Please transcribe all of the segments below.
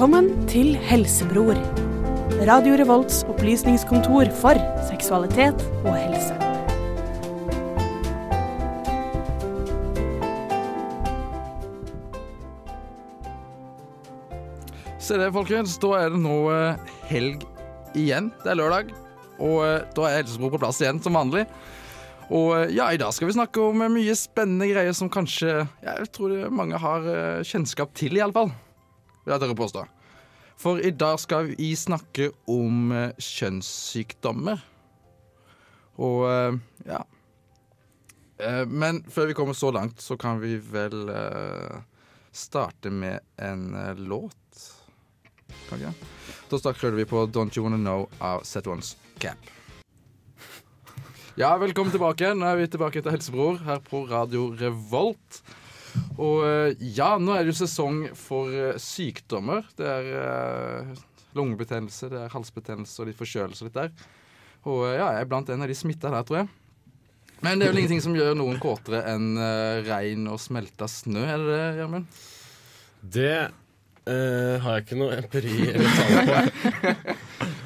Velkommen til Helsebror. Radio Revolts opplysningskontor for seksualitet og helse. Se det, folkens. Da er det nå eh, helg igjen. Det er lørdag. Og eh, da er Helsebror på plass igjen, som vanlig. Og eh, ja, i dag skal vi snakke om mye spennende greier som kanskje Jeg tror mange har kjennskap til, iallfall. Vil jeg tørre påstå. For i dag skal vi snakke om eh, kjønnssykdommer. Og eh, ja Eh, Men før vi kommer så langt, så kan vi vel starte med en låt. Kan ikke? Da starter vi på Don't You Wanna Know av Set One's Cap. Ja, velkommen tilbake. Nå er vi tilbake til Helsebror her på Radio Revolt. Og eh, ja, nå er det jo sesong for eh, sykdommer. Det er uh, lungebetennelse, det er halsbetennelse og litt forkjølelse og litt der. Og ja, jeg er blant en av de smitta der, tror jeg. Men det er vel ingenting som gjør noen kåtere enn uh, regn og smelta snø, er det det, Gjermund? Det uh, har jeg ikke noe empiri eller tall på.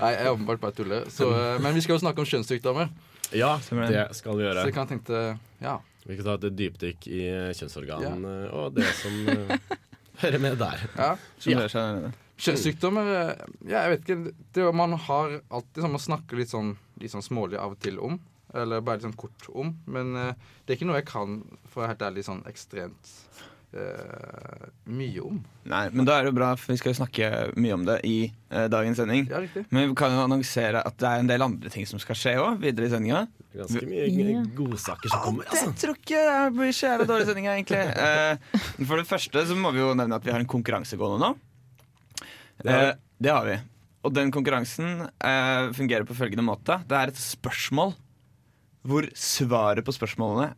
Nei, jeg er åpenbart bare tuller. Så, eh, men vi skal jo snakke om kjønnssykdommer. Ja, det. det skal vi gjøre. Så jeg kan tenkte, ja. Vi kan ta et dypdykk i kjønnsorganene og det som eh, hører med der. ja. Nede. Kjønnssykdommer eh, Ja, jeg vet ikke. Det Man har alltid sånn Man snakker litt sånn, litt sånn smålig av og til om. Eller bare litt sånn kort om. Men eh, det er ikke noe jeg kan, for å være helt ærlig, sånn ekstremt eh, mye om. Nei, men da er det jo bra, for vi skal jo snakke mye om det i eh, dagens sending. Ja. Men vi kan jo annonsere at det er en del andre ting som skal skje òg, videre i sendinga. Ganske mye godsaker som kommer. Jeg Altså. tror ikke det blir så jævlig dårlig sending, egentlig. Eh, for det første så må vi jo nevne at vi har en konkurranse gående nå. Det har vi. Eh, det har vi. Og den konkurransen eh, fungerer på følgende måte. Det er et spørsmål hvor svaret på spørsmålene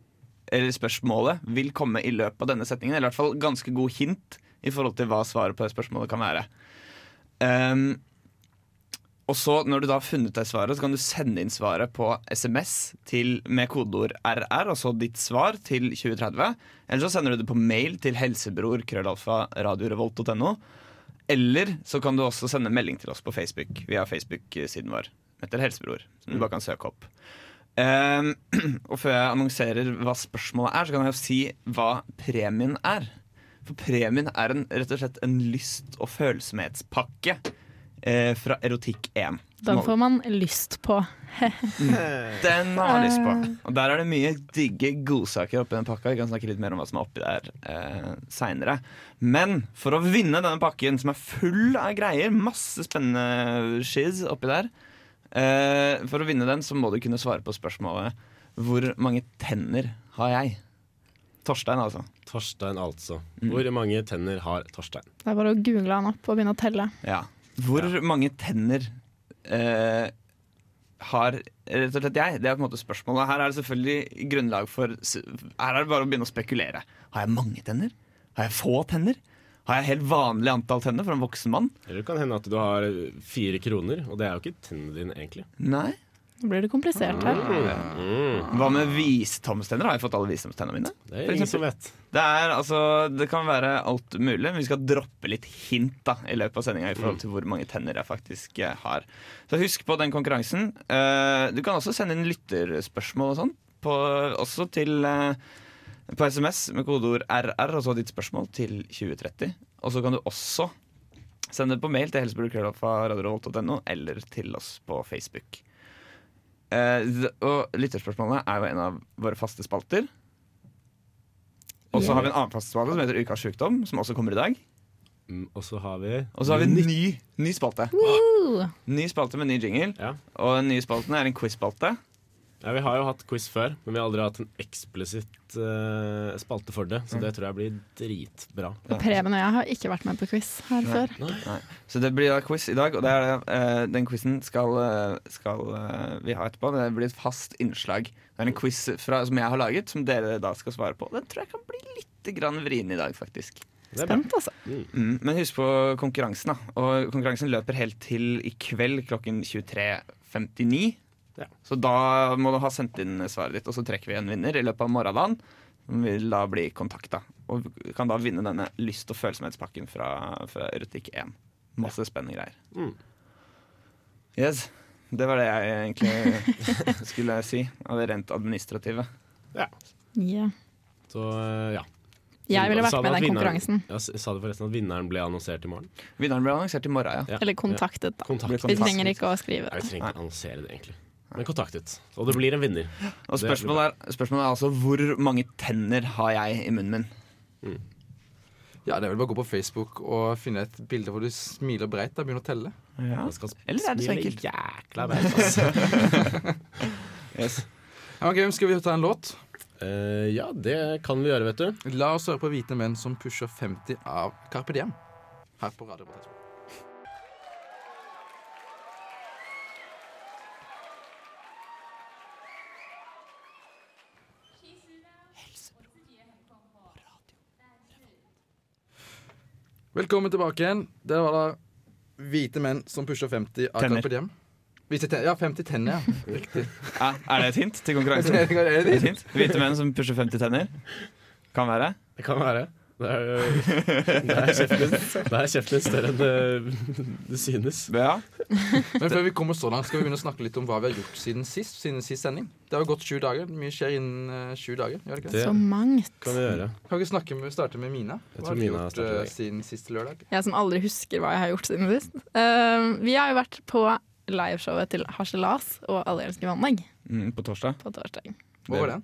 eller spørsmålet vil komme i løpet av denne setningen. Eller i hvert fall ganske god hint i forhold til hva svaret på det spørsmålet kan være. Um, og så Når du da har funnet deg svaret, så kan du sende inn svaret på SMS til, med kodeord RR, altså ditt svar til 2030. Eller så sender du det på mail til helsebror krøllalfa radiorevolt.no. Eller så kan du også sende melding til oss på Facebook via Facebook-siden vår. Etter Helsebror, som du bare kan søke opp. Ehm, og før jeg annonserer hva spørsmålet er, så kan jeg jo si hva premien er. For premien er en, rett og slett en lyst- og følsomhetspakke eh, fra Erotikk1. Den får man lyst på. Den har man lyst på. Og Der er det mye digge godsaker oppi den pakka. Vi kan snakke litt mer om hva som er oppi der eh, seinere. Men for å vinne denne pakken, som er full av greier, masse spennende shiz oppi der eh, For å vinne den så må du kunne svare på spørsmålet Hvor mange tenner har jeg? Torstein, altså. Torstein, altså. Mm. Hvor mange tenner har Torstein? Det er bare å google han opp og begynne å telle. Ja. Hvor mange tenner eh, har rett og slett jeg? Det er på en måte spørsmålet. Her er det selvfølgelig grunnlag for Her er det bare å begynne å spekulere. Har jeg mange tenner? Har jeg få tenner? Har jeg helt vanlig antall tenner for en voksen mann? Eller det kan hende at du har fire kroner, og det er jo ikke tennene dine, egentlig. Nei. Nå blir det komplisert her. Mm. Hva med visdomstenner? Har jeg fått alle visdomstennene mine? Det er ingen som vet. Det, er, altså, det kan være alt mulig, men vi skal droppe litt hint da, i løpet av sendinga i forhold til hvor mange tenner jeg faktisk eh, har. Så husk på den konkurransen. Eh, du kan også sende inn lytterspørsmål og sånn, også til eh, på SMS med kodeord RR og så ditt spørsmål til 2030. Og så kan du også sende det på mail til helsebror.no eller til oss på Facebook. Eh, og lytterspørsmålene er jo en av våre faste spalter. Og så har vi en annen fast spalte som heter Ukas sjukdom, som også kommer i dag. Mm, Og så har vi Og så har vi en ny, ny spalte. Ny spalte med ny jingle. Ja. Og den nye spalten er en quiz-spalte. Ja, Vi har jo hatt quiz før, men vi har aldri hatt en eksplisitt uh, spalte for det. Så det tror jeg blir dritbra. og Preben og jeg har ikke vært med på quiz her før. Nei. Så det blir da quiz i dag, og det er, det, uh, den quizen skal, eh, skal uh, vi ha etterpå. Det blir et fast innslag. Det er en quiz fra, som jeg har laget, som dere da skal svare på. Den tror jeg kan bli litt grann vrien i dag, faktisk. Spent, altså. Mm, men husk på konkurransen. da Og Konkurransen løper helt til i kveld klokken 23.59. Ja. Så da må du ha sendt inn svaret ditt, og så trekker vi en vinner i løpet av morgendagen. Som vil da bli kontakta. Og kan da vinne denne lyst- og følsomhetspakken fra, fra Erotikk1. Masse spennende greier. Mm. Yes. Det var det jeg egentlig skulle si av det rent administrative. Yeah. Så eh, ja. Jeg ville vært med i den vinneren- konkurransen. Ja, sa du forresten at vinneren ble annonsert i morgen? Vinneren ble annonsert i morgen, ja. Ja. Eller kontaktet, da. Kontakt. Vi trenger ikke å skrive Nei, vi trenger ikke annonsere det, egentlig. Men kontaktet. Og det blir en vinner. Og spørsmålet er, spørsmålet er altså hvor mange tenner har jeg i munnen min? Ja, Det er vel bare å gå på Facebook og finne et bilde hvor du smiler breit og begynner å telle. Ja. Skal Eller er det så enkelt? Jækla breit, altså. Yes. Ja, ok, Skal vi ta en låt? Uh, ja, det kan vi gjøre, vet du. La oss høre på Hvite menn som pusher 50 av Carpe Diem. Her på Radio Revolt. Velkommen tilbake igjen. Det var da Hvite menn som pusher 50 av. Carpe Diem. Ja, 50 tenner, ja. Riktig. Ja, er det et hint til konkurransen? Er det et hint? Hvite menn som pusher 50 tenner? Kan være. Det kan være. Det er, det er kjeften din Det er kjeften din større enn det, det synes. Ja. Men før vi kommer så langt, skal vi begynne å snakke litt om hva vi har gjort siden sist, siden sist sending. Det har jo gått sju dager. Mye skjer innen eh, sju dager. gjør det ikke det? Så mangt. kan vi gjøre. Kan vi snakke med, starte med Mina? Hva har du Mina gjort eh, siden sist lørdag? Jeg som aldri husker hva jeg har gjort siden sist. Uh, vi har jo vært på liveshowet til Harselas og Alle elsker mandag Mm, på torsdag. på torsdag. Hvor var den?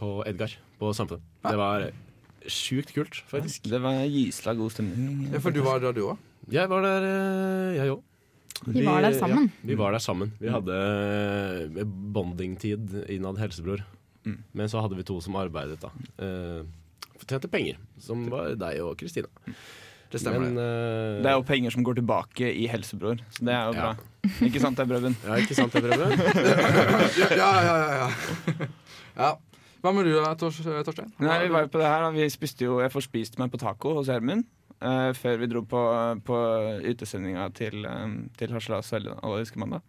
På Edgar på Samfunnet. Ja. Det var sjukt kult, faktisk. Det var gysla god stemning. Ja, for du var der, du òg. Jeg var der, eh, jeg òg. Vi var der sammen. Ja, vi var der sammen. Vi hadde eh, bondingtid innad helsebror. Mm. Men så hadde vi to som arbeidet, da. Eh, Tjente penger, som var deg og Kristina. Det stemmer. Men, uh, Det er jo penger som går tilbake i Helsebror, så det er jo Ja. bra. Ikke sant det, Brøven? Ja, ikke sant det, Preben? ja, ja, ja, ja, ja. Hva med du da, Tors Torstein? Nei, vi var jo på det her da. Vi spiste jo, Jeg forspiste meg på taco hos Gjermund. Uh, før vi dro på, på utesendinga til, um, til Harselas allergiske mandag.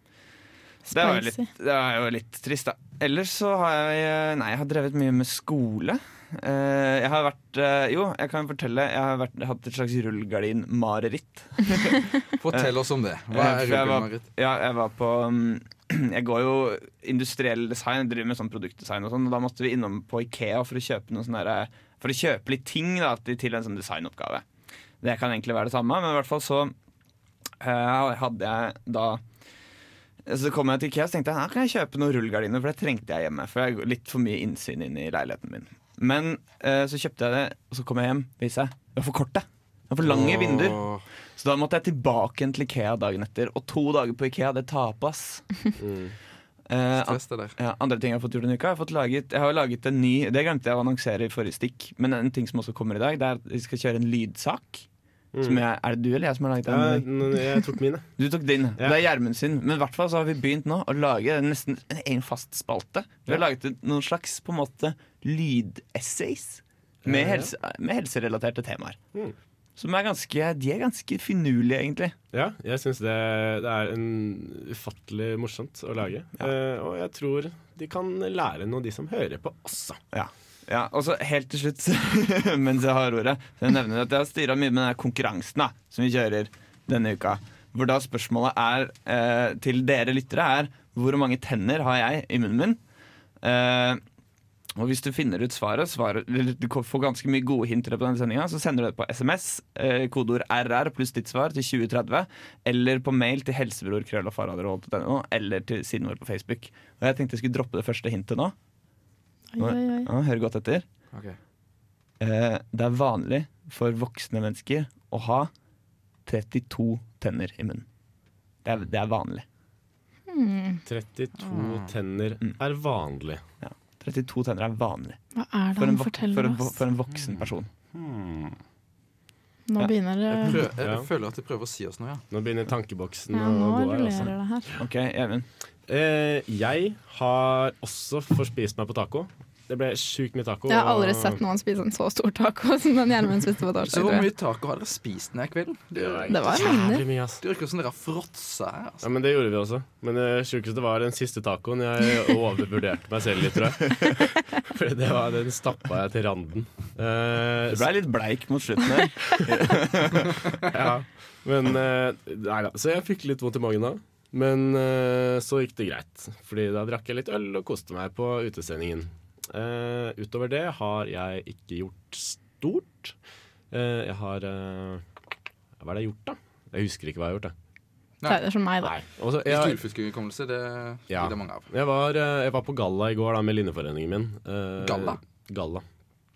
Det var, jo litt, det var jo litt trist, da. Ellers så har jeg eh, Nei, jeg har drevet mye med skole. Uh, jeg har vært uh, Jo, jeg kan fortelle. Jeg har vært, hatt et slags rullegardinmareritt. Fortell oss om det. Hva er rullegardinmareritt? Ja, jeg var på um, Jeg går jo industriell design, jeg driver med sånn produktdesign og sånn, og da måtte vi innom på Ikea for å kjøpe sånn derre For å kjøpe litt ting da, til, en sånn designoppgave. Det kan egentlig være det samme, men i hvert fall så uh, hadde jeg da så kom jeg til Ikea og tenkte her kan jeg kjøpe noen rullegardiner, for det trengte jeg hjemme. For jeg har litt for mye innsyn inn i leiligheten min. Men uh, så kjøpte jeg det, og så kom jeg hjem, viser jeg. Det var for korte. Det var for lange vinduer. Så da måtte jeg tilbake igjen til Ikea dagen etter. Og to dager på Ikea, det tapas ass. Mm. Eh, an- Stress det der. ja, andre ting jeg har fått gjort denne uka, jeg har, fått laget, jeg har laget en ny Det glemte jeg å annonsere i forrige stikk, men en ting som også kommer i dag, det er at vi skal kjøre en lydsak. Som jeg, er det du eller jeg som har laget den? Ja, jeg tok mine. Du tok din. Ja. Det er Gjermund sin. Men i hvert fall så har vi begynt nå å lage nesten en fast spalte. Vi har Ja. laget noen slags på en måte lydessays med, helse, med helserelaterte temaer. Mm. Som er ganske, de er ganske finurlige, egentlig. Ja, jeg syns det, det er en ufattelig morsomt å lage. Eh, og jeg tror de kan lære noe, de som hører på også. Ja. ja og så helt til slutt, mens jeg har ordet, så jeg nevner at jeg har styra mye med den konkurransen da, som vi kjører denne uka. Hvor da spørsmålet er eh, til dere lyttere er hvor mange tenner har jeg i munnen min? Eh, og hvis du finner ut svaret, svaret eller du får ganske mye gode hint på denne sendinga, så sender du det på SMS, eh, kodeord RR pluss ditt svar til 2030, eller på mail til helsebror.krøllofaraderolt.no, eller til siden vår på Facebook. Og jeg tenkte jeg skulle droppe det første hintet nå. Oi, oi, oi. Ja, hør godt etter. Okay. Eh, det er vanlig for voksne mennesker å ha 32 tenner i munnen. Det er, det er vanlig. Hmm, 32 Ah. tenner Mm. er vanlig. 32 tenner er vanlig hva er det for han forteller for oss? for en voksen person. Nå Ja. begynner det Jeg, prøver, jeg, føler at de prøver å si oss noe, ja. Nå begynner tankeboksen Ja, å nå gå her. rullerer Altså. det her. Ok, Even. Eh, jeg har også forspist meg på taco. Det ble sjukt mye taco. Jeg har aldri og- sett noen spise en så stor taco som den Gjermund spiste på Så hvor mye taco har dere spist denne kvelden? Det, Det var Jævlig mye, ass. det virker som dere har fråtsa her. Ja, Altså. men Det gjorde vi også. Men det sjukeste var den siste tacoen. Jeg overvurderte meg selv litt, tror jeg. For det var, den stappa jeg til randen. Uh, Du ble litt bleik mot slutten her. ja. Men uh, Nei da. Så jeg fikk litt vondt i magen da. Men uh, så gikk det greit. Fordi da drakk jeg litt øl og koste meg på utesendingen. Eh, utover det har jeg ikke gjort stort. Uh, jeg har eh, Hva er det jeg har gjort, da? Jeg husker ikke hva jeg har gjort. Jeg. Det er som meg, da. Nei. Og så- Litt jeg, ufuskhukommelse, det Ja. blir det mange av. jeg, var, jeg var på galla i går da med Linjeforeningen min. Uh, Galla? Galla.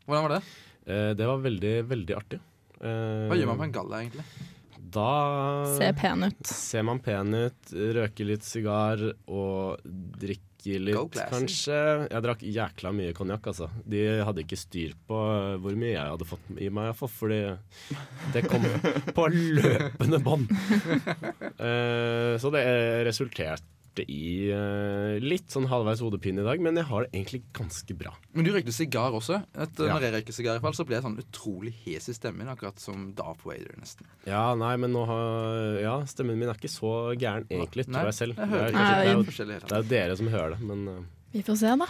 Hvordan var det? Uh, det var veldig, veldig artig. Uh, Hva gjør man på en galla, egentlig? Da ser pen ut. ser man pen ut, røker litt sigar og drikker litt, kanskje. Jeg drakk jækla mye konjakk, altså. De hadde ikke styr på hvor mye jeg hadde fått i meg, iallfall, fordi det kom på løpende bånd. uh, så det resulterte i uh, litt sånn halvveis hodepine i dag, men jeg har det egentlig ganske bra. Men du røykte sigar også. Et, Ja. Når jeg røyker sigar, i fall, så blir jeg sånn utrolig hes i stemmen. Akkurat som Darth Vader, nesten. Ja, nei, men nå har Ja, stemmen min er ikke så gæren egentlig, Nei, tror jeg selv. jeg hører det, er. Det, er det er dere som hører det, men uh, Vi får se, da.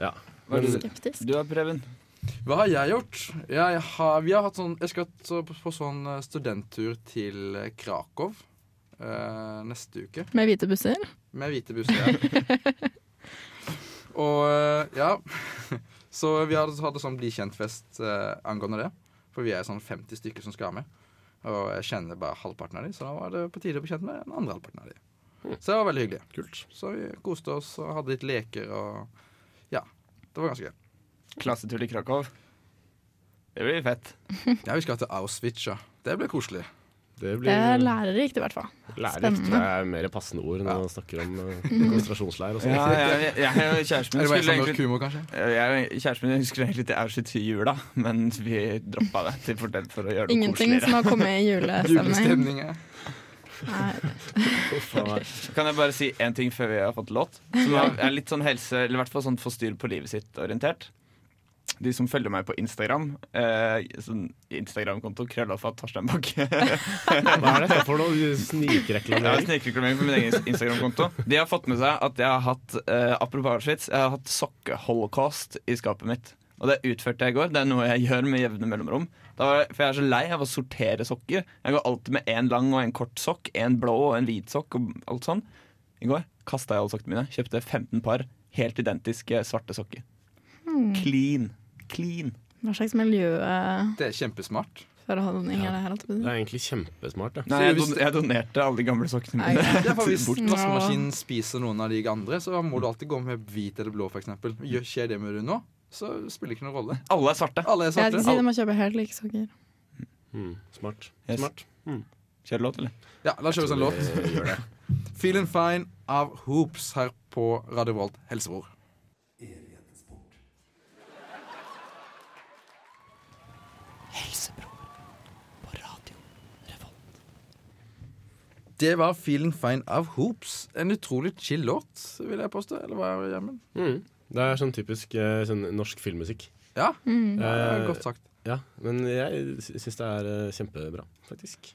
ja. Er Men, Skeptisk. du er Preben? Hva har jeg gjort? Jeg har, vi har hatt sånn Jeg skal så på, på sånn eh, studenttur til eh, Krakow eh, neste uke. Med hvite busser. Med hvite busser. Ja. Og eh, ja Så vi hadde, hadde sånn bli kjent-fest uh, angående det. For vi er sånn 50 stykker som skal med. Og jeg kjenner bare halvparten av dem, så da var det på tide å bli kjent med den andre halvparten av de. Så det var veldig hyggelig. kult. Så vi koste oss og hadde litt leker og Ja. Det var ganske gøy. Klassetur til Krakow. Det blir fett. Ja, vi skal til Auschwitz, ja. Det ble koselig. Det Det er lærerikt, i hvert fall. lærerikt. tror jeg er mer passende ord når man snakker om uh, konsentrasjonsleir og sånn. Ja, jeg, jeg, jeg kjæresten min jeg skulle egentlig kjæresten min skulle egentlig til Auschwitz i jula, men vi droppa det til fordel for å gjøre det Ingenting som har kommet i julestemning. Nei. Kan jeg bare si én ting før vi har fått låt? Som er er litt sånn helse, eller i hvert fall sånn få styr på livet sitt-orientert. De som følger meg på Instagram, eh, sånn Instagram-konto, krøllalfa Torstein Bakke. Hva er dette for noe snikreklamering? snikreklamering på min egen Instagram-konto. De har fått med seg at jeg har hatt eh, apropos Auschwitz, jeg har hatt sokkeholocaust i skapet mitt. Og det utførte jeg i går. Det er noe jeg gjør med jevne mellomrom. Da var, jeg- for jeg er så lei av å sortere sokker. Jeg går alltid med én lang og en kort sokk, en blå og en hvit sokk og alt sånn. I går kasta jeg alle sokkene mine. Kjøpte 15 par helt identiske svarte sokker. Clean. Clean. Hva slags miljø Det er kjempesmart. er det her? Det er egentlig kjempesmart. Ja. Nei, jeg, don jeg donerte alle de gamle sokkene mine. Ja, for Hvis Bort. vaskemaskinen spiser noen av de andre, så må du alltid gå med hvit eller blå, f.eks. Skjer det med du nå, så spiller det ikke noen rolle. Alle er svarte. Alle er Jeg skal si de må kjøpe helt like sokker. Mm, smart. Yes. smart. Kjør låt, eller? Ja, La oss kjøre oss en låt. Eh. Feeling Fine av Hoops her på Radio Volt Helsebror. Det var Feeling Fine av Hoops. En utrolig chill låt, vil jeg påstå. Eller hva er? Mm. Det er sånn typisk eh, sånn norsk filmmusikk. Ja, Mm. det er Eh, godt sagt. Ja, men jeg syns det er eh, kjempebra, faktisk.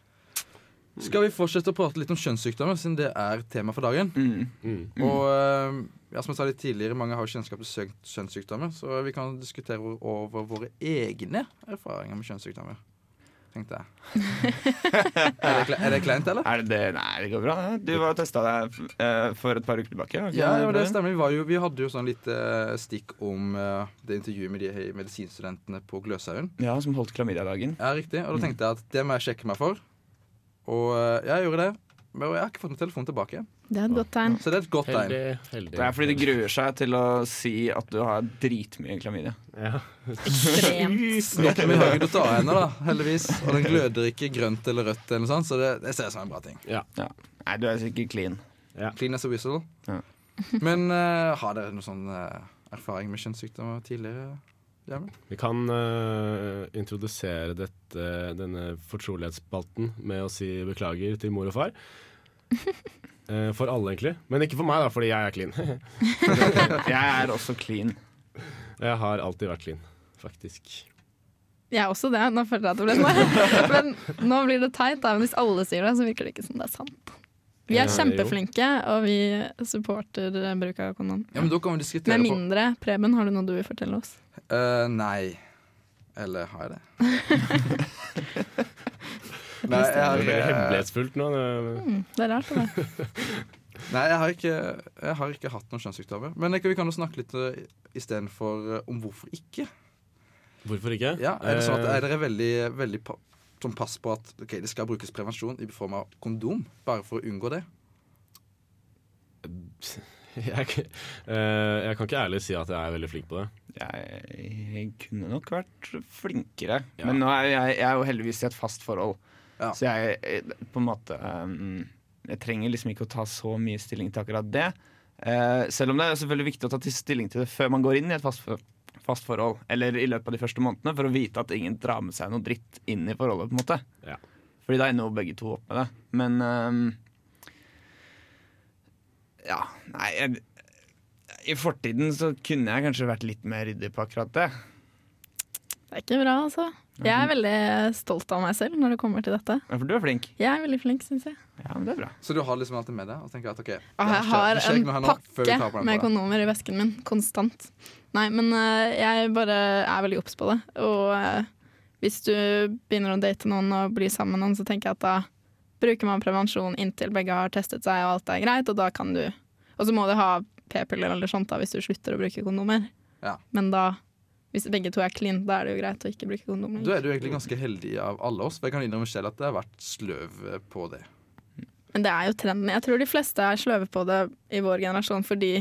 Skal vi fortsette å prate litt om kjønnssykdommer, siden det er tema for dagen? Mm. Mm. Og eh, ja, som jeg sa litt tidligere, mange har jo kjennskap til kjønnssykdommer, så vi kan diskutere over våre egne erfaringer med kjønnssykdommer. Tenkte jeg. er, det, er det kleint, eller? Er det det? Nei, det går bra. Du var og testa deg eh, for et par uker tilbake. Ja, ja, det stemmer. Vi, var jo, vi hadde jo sånn lite eh, stikk om det intervjuet med de medisinstudentene på Gløshaugen. Ja, som holdt klamydia-dagen. Ja, riktig. Og da tenkte jeg at det må jeg sjekke meg for. Og eh, jeg gjorde det. Men jeg har ikke fått noen telefon tilbake. Det er et godt tegn. Så det er et godt tegn. Heldig, heldig. Det er fordi de gruer seg til å si at du har dritmye klamydia. Ja. Ekstremt. Nå har har ikke noe ta henne, da, heldigvis. Og den gløder ikke grønt eller rødt, eller noe sånt, så det, det ser ut som en bra ting. Ja. Nei, du er sikkert clean. Clean as a whistle. Ja. Men uh, har dere noen sånn uh, erfaring med kjønnssykdommer tidligere? Vi kan uh, introdusere dette, denne fortrolighetsspalten med å si beklager til mor og far. Uh, for alle, egentlig. Men ikke for meg, da, fordi jeg er clean. Jeg er også clean. Jeg har alltid vært clean, faktisk. Jeg er også det. Nå føler jeg at det ble sånn. Men nå blir det teit. Da. Men hvis alle sier det, så virker det ikke som det er sant. Vi er kjempeflinke, og vi supporter eh, bruk av kondom. Ja, men da kan vi diskutere Med mindre Preben, har du noe du vil fortelle oss? Uh, Nei. Eller har jeg det? nei, jeg Det har, er eh, hemmelighetsfullt nå. det- Mm, det er rart, det nei, jeg har ikke, jeg har ikke hatt noen kjønnssykdommer. Men jeg, vi kan jo snakke litt uh, istedenfor uh, om hvorfor ikke. Hvorfor ikke? Ja, er, det sånn at, Eh, er dere veldig, veldig sånn pass på at okay, det skal brukes prevensjon i form av kondom, bare for å unngå det? jeg, eh, jeg kan ikke ærlig si at jeg er veldig flink på det. Jeg, jeg kunne nok vært flinkere. Ja. Men nå er jeg, jeg er jo heldigvis i et fast forhold. Ja. Så jeg eh, på en måte um, Jeg trenger liksom ikke å ta så mye stilling til akkurat det. Eh, selv om det er selvfølgelig viktig å ta til stilling til det før man går inn i et fast, for- fast forhold. Eller i løpet av de første månedene, for å vite at ingen drar med seg noe dritt inn i forholdet. på en måte Ja. Fordi da ender jo begge to opp med det. Men um, Ja, nei jeg, I fortiden så kunne jeg kanskje vært litt mer ryddig på akkurat det. Det er ikke bra, altså. Jeg er veldig stolt av meg selv når det kommer til dette. Ja, For du er flink. Jeg er veldig flink, syns jeg. Ja, men det er bra. Så du har liksom alltid med deg og tenker at ok, det jeg har ikke en før vi tar på pakke den med på kondomer i vesken min konstant. Nei, men eh, jeg bare er veldig obs på det. Og eh, hvis du begynner å date noen og blir sammen med noen, så tenker jeg at da bruker man prevensjon inntil begge har testet seg og alt er greit, og da kan du Og så må du ha p-piller eller sånt da hvis du slutter å bruke kondomer. Ja. Men da, hvis begge to er clean, da er det jo greit å ikke bruke kondom. Da er du egentlig ganske heldig av alle oss. For jeg kan innrømme selv at det har vært sløv eh, på det. Men det er jo trenden. Jeg tror de fleste er sløve på det i vår generasjon fordi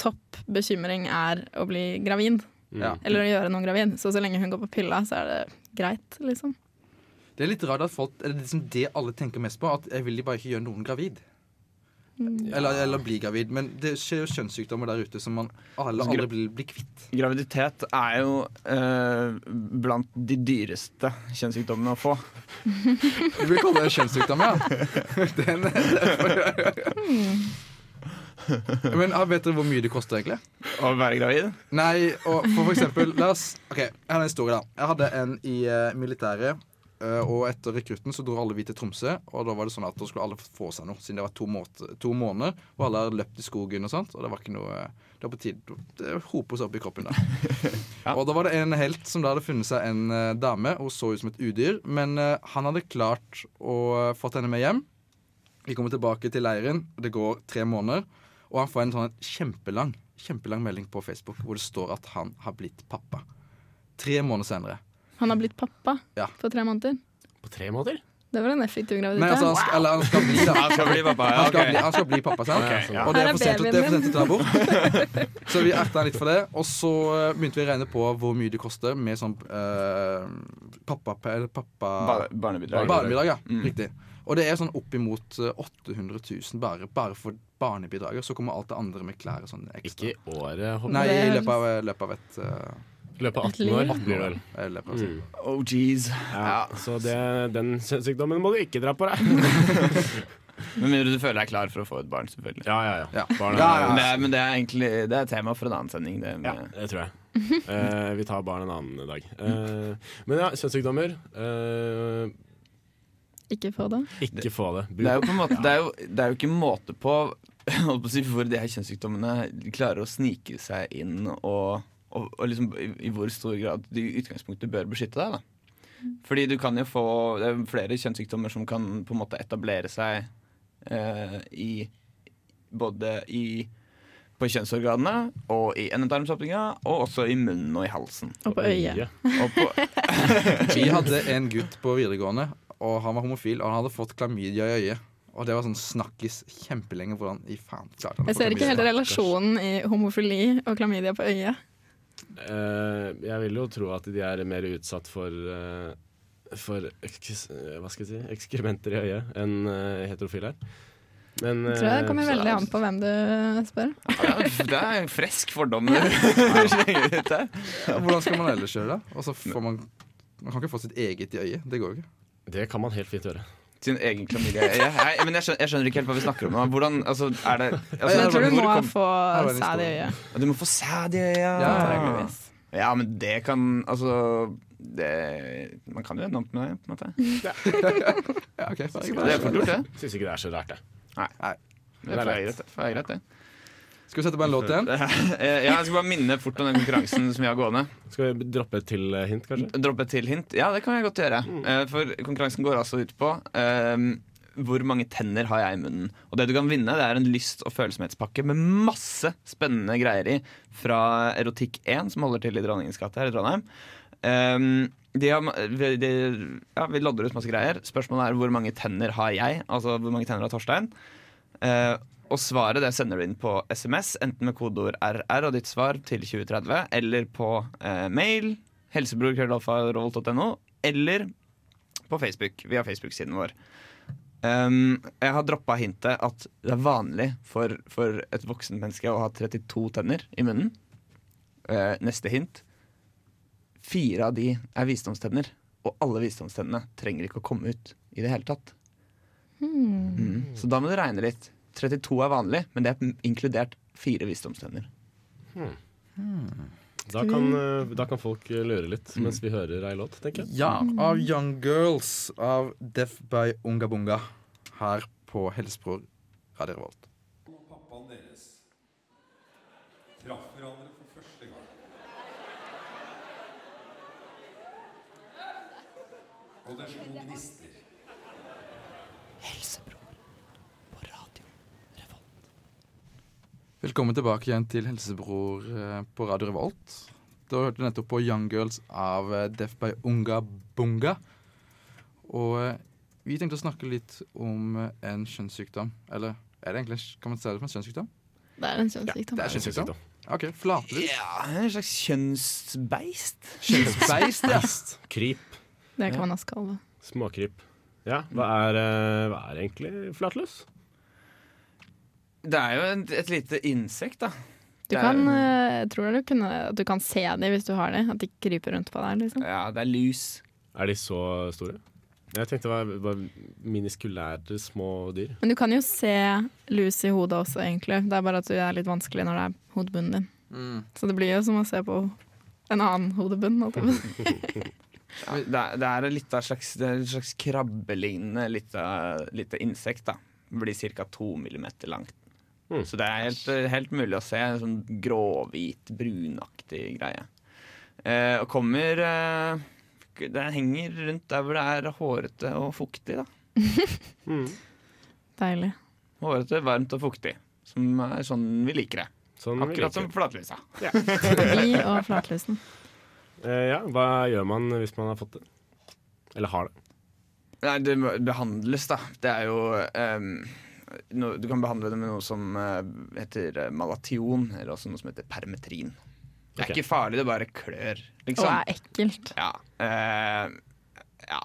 topp bekymring er å bli gravid. Ja. Eller å gjøre noen gravid. Så så lenge hun går på pilla, så er det greit, liksom. Det er litt rart at folk eller det liksom det alle tenker mest på? At jeg vil bare ikke gjøre noen gravid. Eller, eller bli gravid. Men det skjer jo kjønnssykdommer der ute som man alle aldri blir, blir kvitt. Graviditet er jo eh, blant de dyreste kjønnssykdommene å få. Du vil kalle det kjønnssykdom, ja? Den, men ah, vet dere hvor mye det koster, egentlig? Å være gravid? Nei, og for, for eksempel La oss okay, jeg har en historie, da. Jeg hadde en i uh, militæret. Eh, og etter rekrutten så dro alle vi til Tromsø. Og da var det sånn at da skulle alle få seg noe, siden det var to, måte, to måneder. Og alle hadde løpt i skogen og sånt. Og det var ikke noe Det var på tide Det hopet seg opp i kroppen da. Ja. Og da var det en helt som da hadde funnet seg en eh, dame. Hun så ut som et udyr, men eh, han hadde klart å få fått henne med hjem. Vi kommer tilbake til leiren. Det går tre måneder. Og han får en sånn kjempelang Kjempelang melding på Facebook hvor det står at han har blitt pappa. Tre måneder senere. Han har blitt pappa Ja. på tre måneder. På tre måneder? Det var en effektiv Nei, graviditet. altså, han, skal, eller, han skal bli da. Han skal bli pappa, ja, Han skal, bli, han skal bli pappa, sant? Okay, ja. Og det er for sent, det er for sent å ta bort. Så vi erta han litt for det. Og så eh, begynte vi å regne på hvor mye det koster med sånn uh, pappa... Eller pappa Ba barnebidrag. Barnebidrag, ja. Mm. Riktig. Og det er sånn oppimot eh, 800 000 bare, bare for barnebidraget. Så kommer alt det andre med klær og sånn ekstra. Ikke i året, håper Nei, i løpet av, løpet av et uh, I løpet av 18 år liv. blir det vel. i løpet av, Mm. Oh, jeez. Ja, Ja. Så det, den kjønnssykdommen må du ikke dra på deg. Med mindre du føler deg klar for å få et barn, selvfølgelig. Ja, ja, ja. Ja. Barn er- Ja, ja. Men det er, men det er egentlig Det er tema for en annen sending. Det Ja, med, det tror jeg. Eh, vi tar barn en annen dag. Eh, men ja, kjønnssykdommer. eh, Ikke få det. ikke få det. det er jo på en måte Det er jo, det er jo ikke måte på på å si, hvor de her kjønnssykdommene klarer å snike seg inn, og, og, og liksom i, i hvor stor grad de i utgangspunktet bør beskytte deg. da Fordi du kan jo få Det er flere kjønnssykdommer som kan på en måte etablere seg eh, i Både i på kjønnsorganene og i endetarmsåpninga, og også i munnen og i halsen. Og på øyet. Og på, Vi hadde en gutt på videregående, og han var homofil, og han hadde fått klamydia i øyet. Og det var sånn snakkis kjempelenge. Hvordan i faen klarte han Jeg ser ikke helt relasjonen i homofili og klamydia på øyet. Eh, jeg vil jo tro at de er mer utsatt for eh, For eks, eh, hva skal jeg si ekskrementer i øyet enn uh, heterofile er. Men Jeg tror det kommer eh, veldig an på hvem du spør. ja, det er en fresk fordom du slenger ut der. Hvordan skal man ellers gjøre det? Får man Man kan ikke få sitt eget i øyet. Det går jo ikke. Det kan man helt fint gjøre. Sin egen klamydia. Jeg, jeg, men jeg skjønner, jeg skjønner ikke helt hva vi snakker om. Hvordan, altså, er det altså, jeg tror du må kom- få sæd i øyet. Du må få sæd i øyet! Ja, men det kan Altså det, Man kan jo ende opp med det, på en måte. Ja, ja, okay, det er fort gjort, det. Syns ikke det er så rart, det. Nei. Nei. det. Det er greit, det. Skal vi sette på en låt igjen? Eh, Ja, jeg skal bare minne fort om den konkurransen som vi har gående. Skal vi droppe et til eh, hint, kanskje? Droppe et til hint? Ja, det kan jeg godt gjøre. Eh, For konkurransen går altså ut på um, hvor mange tenner har jeg i munnen. Og det du kan vinne, det er en lyst- og følsomhetspakke med masse spennende greier i fra Erotikk1, som holder til i Dronningens gate her i Trondheim. Um, de har, de, ja, vi lodder ut masse greier. Spørsmålet er hvor mange tenner har jeg? Altså hvor mange tenner har Torstein? Eh, og svaret det sender du inn på SMS, enten med kodeord RR og ditt svar til 2030, eller på eh, mail, helsebror.krøllalfa.no, eller på Facebook, via Facebook-siden vår. Um, jeg har droppa hintet at det er vanlig for, for et voksen menneske å ha 32 tenner i munnen. Uh, neste hint. Fire av de er visdomstenner, og alle visdomstennene trenger ikke å komme ut i det hele tatt. Mm. Så da må du regne litt. 32 er vanlig, men det er inkludert fire visdomstenner. Da kan, eh, da kan folk eh, lure litt mens vi hører ei låt, tenker jeg. Ja, av Young Girls av Deaf by Ungabunga her på Helsebror Radio Revolt. Pappaen deres traff hverandre for første gang. Og det slo gnister. Velkommen tilbake igjen til Helsebror eh, på Radio Revolt. Da hørte du nettopp på Young Girls av eh, Deaf by Unga Bunga. Og eh, vi tenkte å snakke litt om en kjønnssykdom. Eller er det egentlig, kan man se det som en kjønnssykdom? Det er en kjønnssykdom. Ja, Det er kjønnssykdom. OK, flatlus. Ja, en slags kjønnsbeist. Kjønnsbeist, ja. Kryp. Det kan man også kalle det. Småkryp. Ja, hva er, hva er egentlig flatlus? Det er jo et, et lite insekt, da. Du kan, eh, jeg tror du, kunne, at du kan se dem hvis du har dem. At de kryper rundt på deg. Liksom. Ja, det er lus. Er de så store? Jeg tenkte det var, var miniskulære små dyr. Men du kan jo se lus i hodet også, egentlig. Det er bare at du er litt vanskelig når det er hodebunnen din. Mm. Så det blir jo som å se på en annen hodebunn. Ja. Det er, det er, litt av slags, et slags krabbelignende lite, lite insekt. da Blir ca. to millimeter langt. Mm. Så det er helt, helt mulig å se. En sånn gråhvit, brunaktig greie. Eh, og kommer eh, Det henger rundt der hvor det er hårete og fuktig. da Mm. Deilig. Hårete, varmt og fuktig. Som er sånn vi liker det. Sånn Akkurat liker som det. Ja. Vi og flatlusen. Eh, ja, hva gjør man hvis man har fått det? Eller har det? Nei, det behandles, da. Det er jo ehm, no, Du kan behandle det med noe som eh, heter eh, malation, eller også noe som heter permetrin. Det er ikke farlig, det bare klør, Og liksom. er ekkelt. Ja. Uh, ja.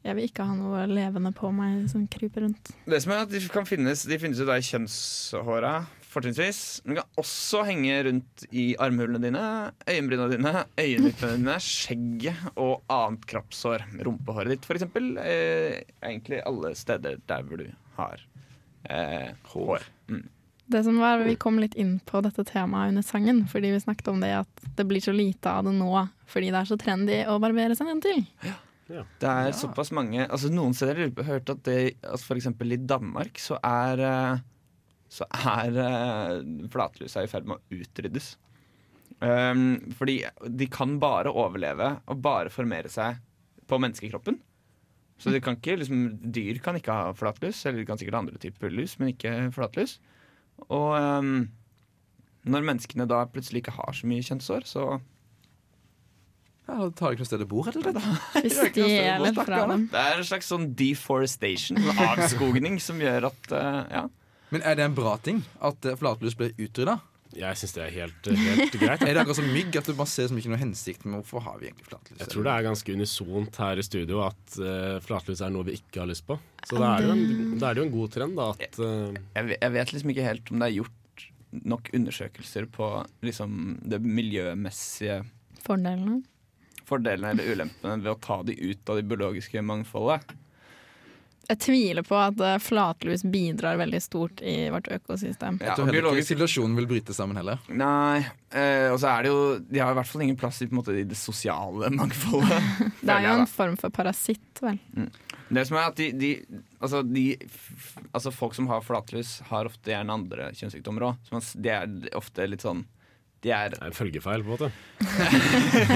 Jeg vil ikke ha noe levende på meg som kryper rundt. Det som er at De kan finnes De finnes jo da i kjønnshåra, fortrinnsvis. Men de kan også henge rundt i armhulene dine, øyenbryna dine, øyenvippene dine, skjegget og annet kroppshår. Rumpehåret ditt, for eksempel. Eh, egentlig alle steder der hvor du har eh, hår. Mm. Det som var, Vi kom litt inn på dette temaet under sangen, fordi vi snakket om det at det blir så lite av det nå fordi det er så trendy å barbere seg en til Det er såpass mange altså Noen steder har jeg hørt at, det, at for eksempel i Danmark så er eh, Så er eh, flatlusa i ferd med å utryddes. Um, fordi de kan bare overleve og bare formere seg på menneskekroppen. Så det kan ikke, liksom, dyr kan ikke ha flatlus, eller de kan sikkert ha andre typer lus, men ikke flatlus. Og um, når menneskene da plutselig ikke har så mye kjønnshår, så Ja, da tar ikke noe sted å bo, rett og slett. Vi stjeler fra dem. det er en slags sånn deforestation, en avskogning, som gjør at uh, ja. Men er det en bra ting at flatlus ble utrydda? Jeg syns det er helt, helt greit. Er det akkurat som mygg, at man ser som ikke noe hensikt med hvorfor har vi egentlig flatlus? Jeg tror det er ganske unisont her i studio at uh, flatlus er noe vi ikke har lyst på. Så da er det jo en, er det jo en god trend, da. At, uh, jeg, jeg vet liksom ikke helt om det er gjort nok undersøkelser på liksom, det miljømessige Fordelene. fordelene eller ulempene ved å ta de ut av det biologiske mangfoldet. Jeg tviler på at eh, flatlus bidrar veldig stort i vårt økosystem. Ja, og biologisk situasjon vil bryte sammen heller. Nei, eh, og så er det jo De har i hvert fall ingen plass i, på en måte, i det sosiale mangfoldet. Det er jo en form for parasitt, vel. Det som er at de, de, altså de altså Folk som har flatlus, har ofte gjerne andre kjønnssykdommer òg. Det er ofte litt sånn De er Det er en følgefeil, på en måte.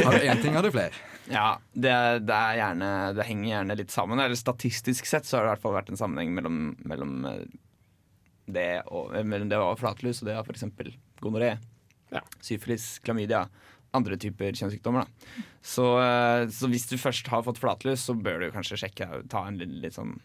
Har du én ting, har du flere. Ja, det, det er gjerne Det henger gjerne litt sammen. Eller statistisk sett så har det i hvert fall vært en sammenheng mellom, mellom eh, det og, eh, mellom det å flatlus og det av f.eks. gonoré, Ja. syfilis, klamydia. Andre typer kjønnssykdommer. Da. Så, eh, så hvis du først har fått flatlus, så bør du kanskje sjekke ta en litt, litt sånn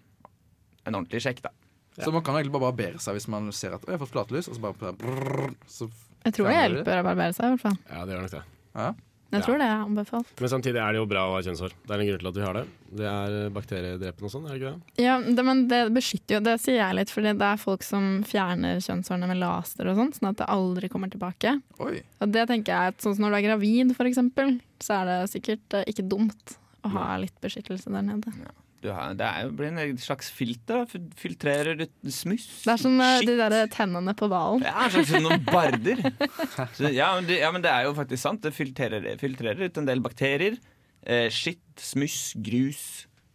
en ordentlig sjekk, da. Så man kan egentlig bare barbere seg hvis man ser at «Å, 'jeg har fått flatlus', og så bare brrr, så Jeg tror det hjelper å barbere seg, i hvert fall. Ja, det gjør nok det. ja. Jeg Ja. tror det er anbefalt. Men samtidig er det jo bra å ha kjønnshår. Det er en grunn til at vi har det. Det er bakteriedrepende og sånn, er det ikke det? Ja, det, men det beskytter jo, det sier jeg litt, fordi det er folk som fjerner kjønnshårene med laser og sånn, sånn at det aldri kommer tilbake. Oi. Og det tenker jeg at sånn som når du er gravid, for eksempel, så er det sikkert eh, ikke dumt å ha litt beskyttelse der nede. Du har, det er jo, blir en slags filter. da. Filtrerer ut smuss. Det er som eh, de der tennene på hvalen. Ja, slags noen barder. Så, ja, men det, ja, men det er jo faktisk sant. Det filtrerer, filtrerer ut en del bakterier. Eh, skitt, smuss, grus.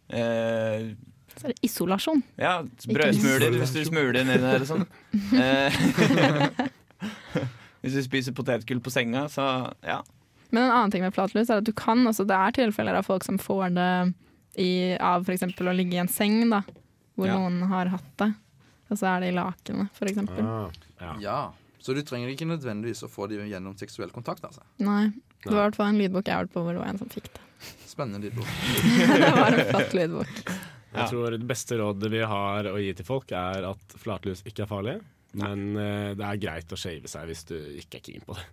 Eh, Så er det isolasjon. ja, brødsmuler hvis du smuler nedi der og sånn. Eh, hvis du spiser potetgull på senga, så ja. Men en annen ting med flatlus er at du kan også, det er tilfeller av folk som får det i, av f.eks. å ligge i en seng, da, hvor Ja. noen har hatt det. Og så er det i lakenet, f.eks. Ah, ja. Ja. Så du trenger ikke nødvendigvis å få dem gjennom seksuell kontakt. altså. Nei. Det var i hvert fall en lydbok jeg hørte på hvor det var en som fikk det. Spennende lydbok. det var en flott lydbok. Jeg tror det beste rådet vi har å gi til folk, er at flatlus ikke er farlig. Men uh, det er greit å shave seg hvis du ikke er keen på det.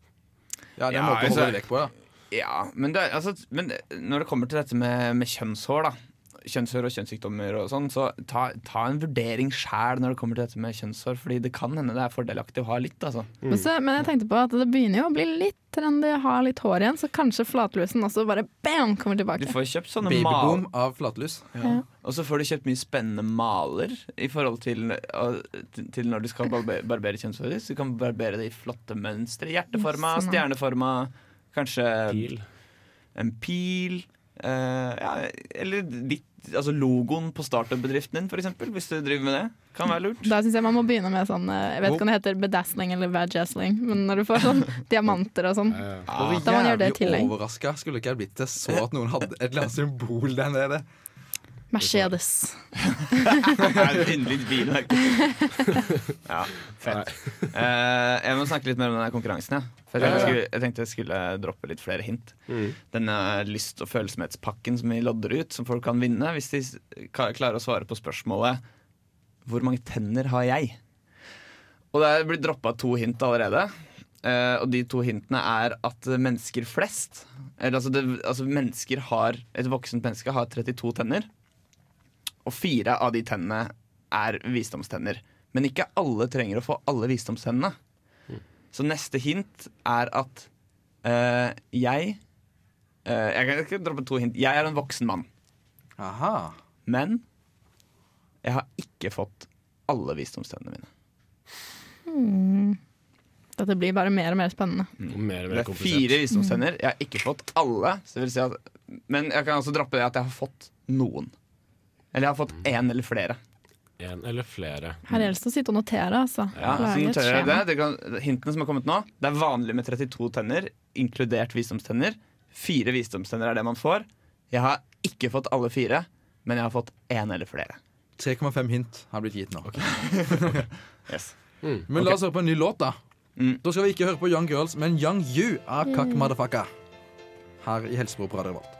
Ja, det er en Ja, måte å holde deg vekk på. da. Ja, men, det, altså, men når det kommer til dette med, med kjønnshår, da kjønnshår og kjønnssykdommer og sånn, så ta, ta en vurdering sjæl når det kommer til dette med kjønnshår, fordi det kan hende det er fordelaktig å ha litt, altså. Men, så, men jeg tenkte på at det begynner jo å bli litt trendy å ha litt hår igjen, så kanskje flatlusen også bare bam, kommer tilbake. Du får kjøpt sånne. Babyboom av flatlus. Ja. Og så får du kjøpt mye spennende maler i forhold til, til- når du skal barbe- barbere kjønnshåret ditt. Du kan barbere det i flotte mønstre. Hjerteforma, Sånn, stjerneforma, kanskje Pil. en pil. Uh, ja, eller litt, altså logoen på startup-bedriften din, f.eks. Hvis du driver med det. Kan være lurt. Da syns jeg man må begynne med sånn eh, Jeg vet ikke om det heter bedazzling eller vajazzling, men når du får sånn diamanter og sånn. ja, ja. Da må man gjøre det i jævlig tillegg. overraska skulle ikke jeg blitt til så at noen hadde et eller annet symbol der nede. Mercedes. Yndlingsbilmerke. ja, fett. Uh, jeg må snakke litt mer om denne konkurransen. Ja. For jeg, tenkte jeg, skulle, jeg tenkte jeg skulle droppe litt flere hint. mm. Denne lyst- og følsomhetspakken som vi lodder ut, som folk kan vinne hvis de klarer å svare på spørsmålet Hvor mange tenner har jeg? Og det er blitt droppa to hint allerede. Uh, og de to hintene er at mennesker flest Eller altså, det, altså mennesker har Et voksent menneske har 32 tenner. Og fire av de tennene er visdomstenner. Men ikke alle trenger å få alle visdomstennene. Så neste hint er at uh, jeg uh, Jeg kan ikke droppe to hint. Jeg er en voksen mann, Aha. men jeg har ikke fått alle visdomstennene mine. Mm. Dette blir bare mer og mer spennende. Mm. mer og Det er fire visdomstenner. Jeg har ikke fått alle. Så det vil si at, men jeg kan også droppe det at jeg har fått noen. Eller jeg har fått én eller flere. En eller flere. Her gjelder det å sitte og notere, altså. Ja, skjema. det. det kan, hintene som har kommet nå, det er vanlig med 32 tenner, inkludert visdomstenner. Fire visdomstenner er det man får. Jeg har ikke fått alle fire, men jeg har fått én eller flere. 3,5 hint har blitt gitt nå. Yes. Mm. Men la oss høre på en ny låt, da. Mm. Da skal vi ikke høre på Young Girls, men Young You av Kak Madafaka. Her i Helsebro på Radio Revolt.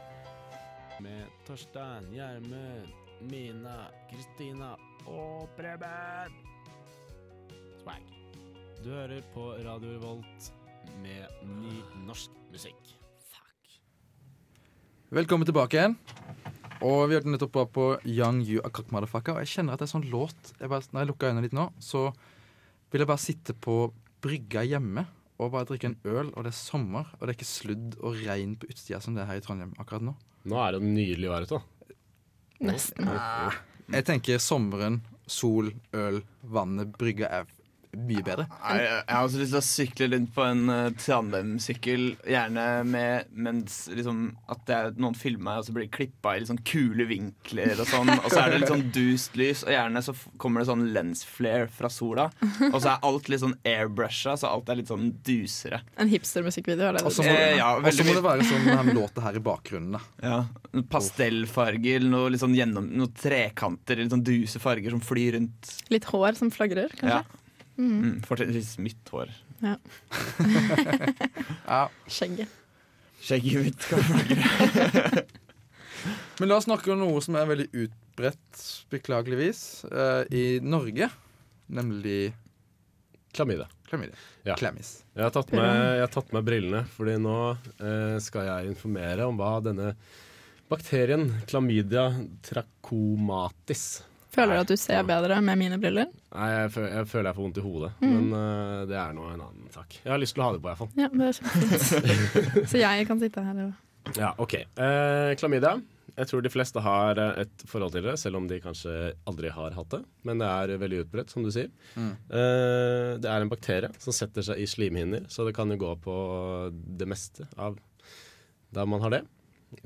Med Torstein, Gjermund, Mina, Kristina og Preben. Swag. Du hører på Radio Revolt med ny norsk musikk. Fuck. Velkommen tilbake igjen. Og Vi hørte nettopp på Young You Akak Motherfucker. Og jeg kjenner at det er sånn låt jeg bare, Når jeg lukker øynene litt nå, så vil jeg bare sitte på brygga hjemme og bare drikke en øl, og det er sommer, og det er ikke sludd og regn på utsida som det er her i Trondheim akkurat nå. Nå er det nydelig vær ute. Nesten. Jeg tenker sommeren, sol, øl, vannet, brygga er mye bedre. Jeg jeg har også lyst til å sykle rundt på en uh, tandemsykkel, gjerne med mens liksom at det er noen filmer meg, og så blir det klippa i litt sånn kule vinkler og sånn. Og så er det litt sånn dust lys, og gjerne så kommer det sånn lens flare fra sola. Og så er alt litt sånn airbrusha, så alt er litt sånn dusere. En hipstermusikkvideo er det Og du så må, sier. Eh, ja, og så må det være sånn den låta her i bakgrunnen. da Ja, Pastellfarger, noe litt sånn gjennom, noen trekanter, litt sånn duse farger som flyr rundt. Litt hår som flagrer, kanskje. Ja. Mm, Fortrinnsvis mitt hår. Ja. Skjegget. Skjegget mitt flagre. Men la oss snakke om noe som er veldig utbredt, beklageligvis, uh, i Norge. Nemlig Klamydia. klamydia. Ja. Klamis. Jeg har tatt med, jeg har tatt med brillene, fordi nå uh, skal jeg informere om hva denne bakterien, klamydia trachomatis Føler du at du ser bedre med mine briller? Nei, jeg, føl jeg føler jeg får vondt i hodet, Mm. men uh, det er nå en annen sak. Jeg har lyst til å ha det på, iallfall. Ja, det er kjempefint. Så jeg kan sitte her og Ja, OK. Uh, klamydia. Jeg tror de fleste har eh, et forhold til det, selv om de kanskje aldri har hatt det. Men det er veldig utbredt, som du sier. Mm. Uh, det er en bakterie som setter seg i slimhinner, så det kan jo gå på det meste av der man har det.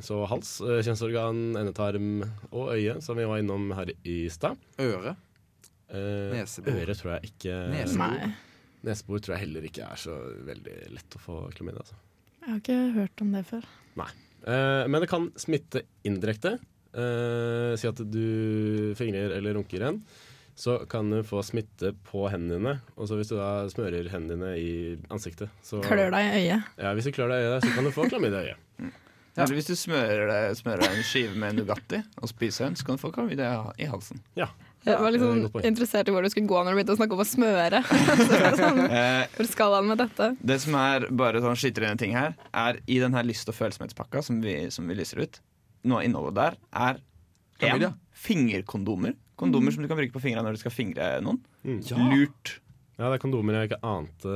Så hals, eh, kjønnsorgan, endetarm og øye, som vi var innom her i stad. Øre. Eh, Nesebor. Øre tror jeg ikke Nesebor. Nesebor tror jeg heller ikke er så veldig lett å få klamydia. Altså. Jeg har ikke hørt om det før. Eh, men det kan smitte indirekte. Eh, si at du fingrer eller runker en. Så kan du få smitte på hendene dine. Og så hvis du da smører hendene dine i ansiktet så, Klør deg i øyet. Ja, Hvis du klør deg i øyet, så kan du få klamydia i øyet. Eller hvis du smører, deg, smører deg en skive med Nugatti og spiser den, så kan du få klamydia i halsen. Ja. Jeg var liksom interessert i hvor du skulle gå når du begynte å snakke om å smøre. Sånn, Eh, hvor skal han med dette? det som er bare sånn skyter inn en ting her, er i den her lyst- og følsomhetspakka som vi, som vi lyser ut, noe av innholdet der er en fingerkondomer. Kondomer som du kan bruke på fingrene når du skal fingre noen. Mm. Lurt. Ja, det er kondomer jeg ikke ante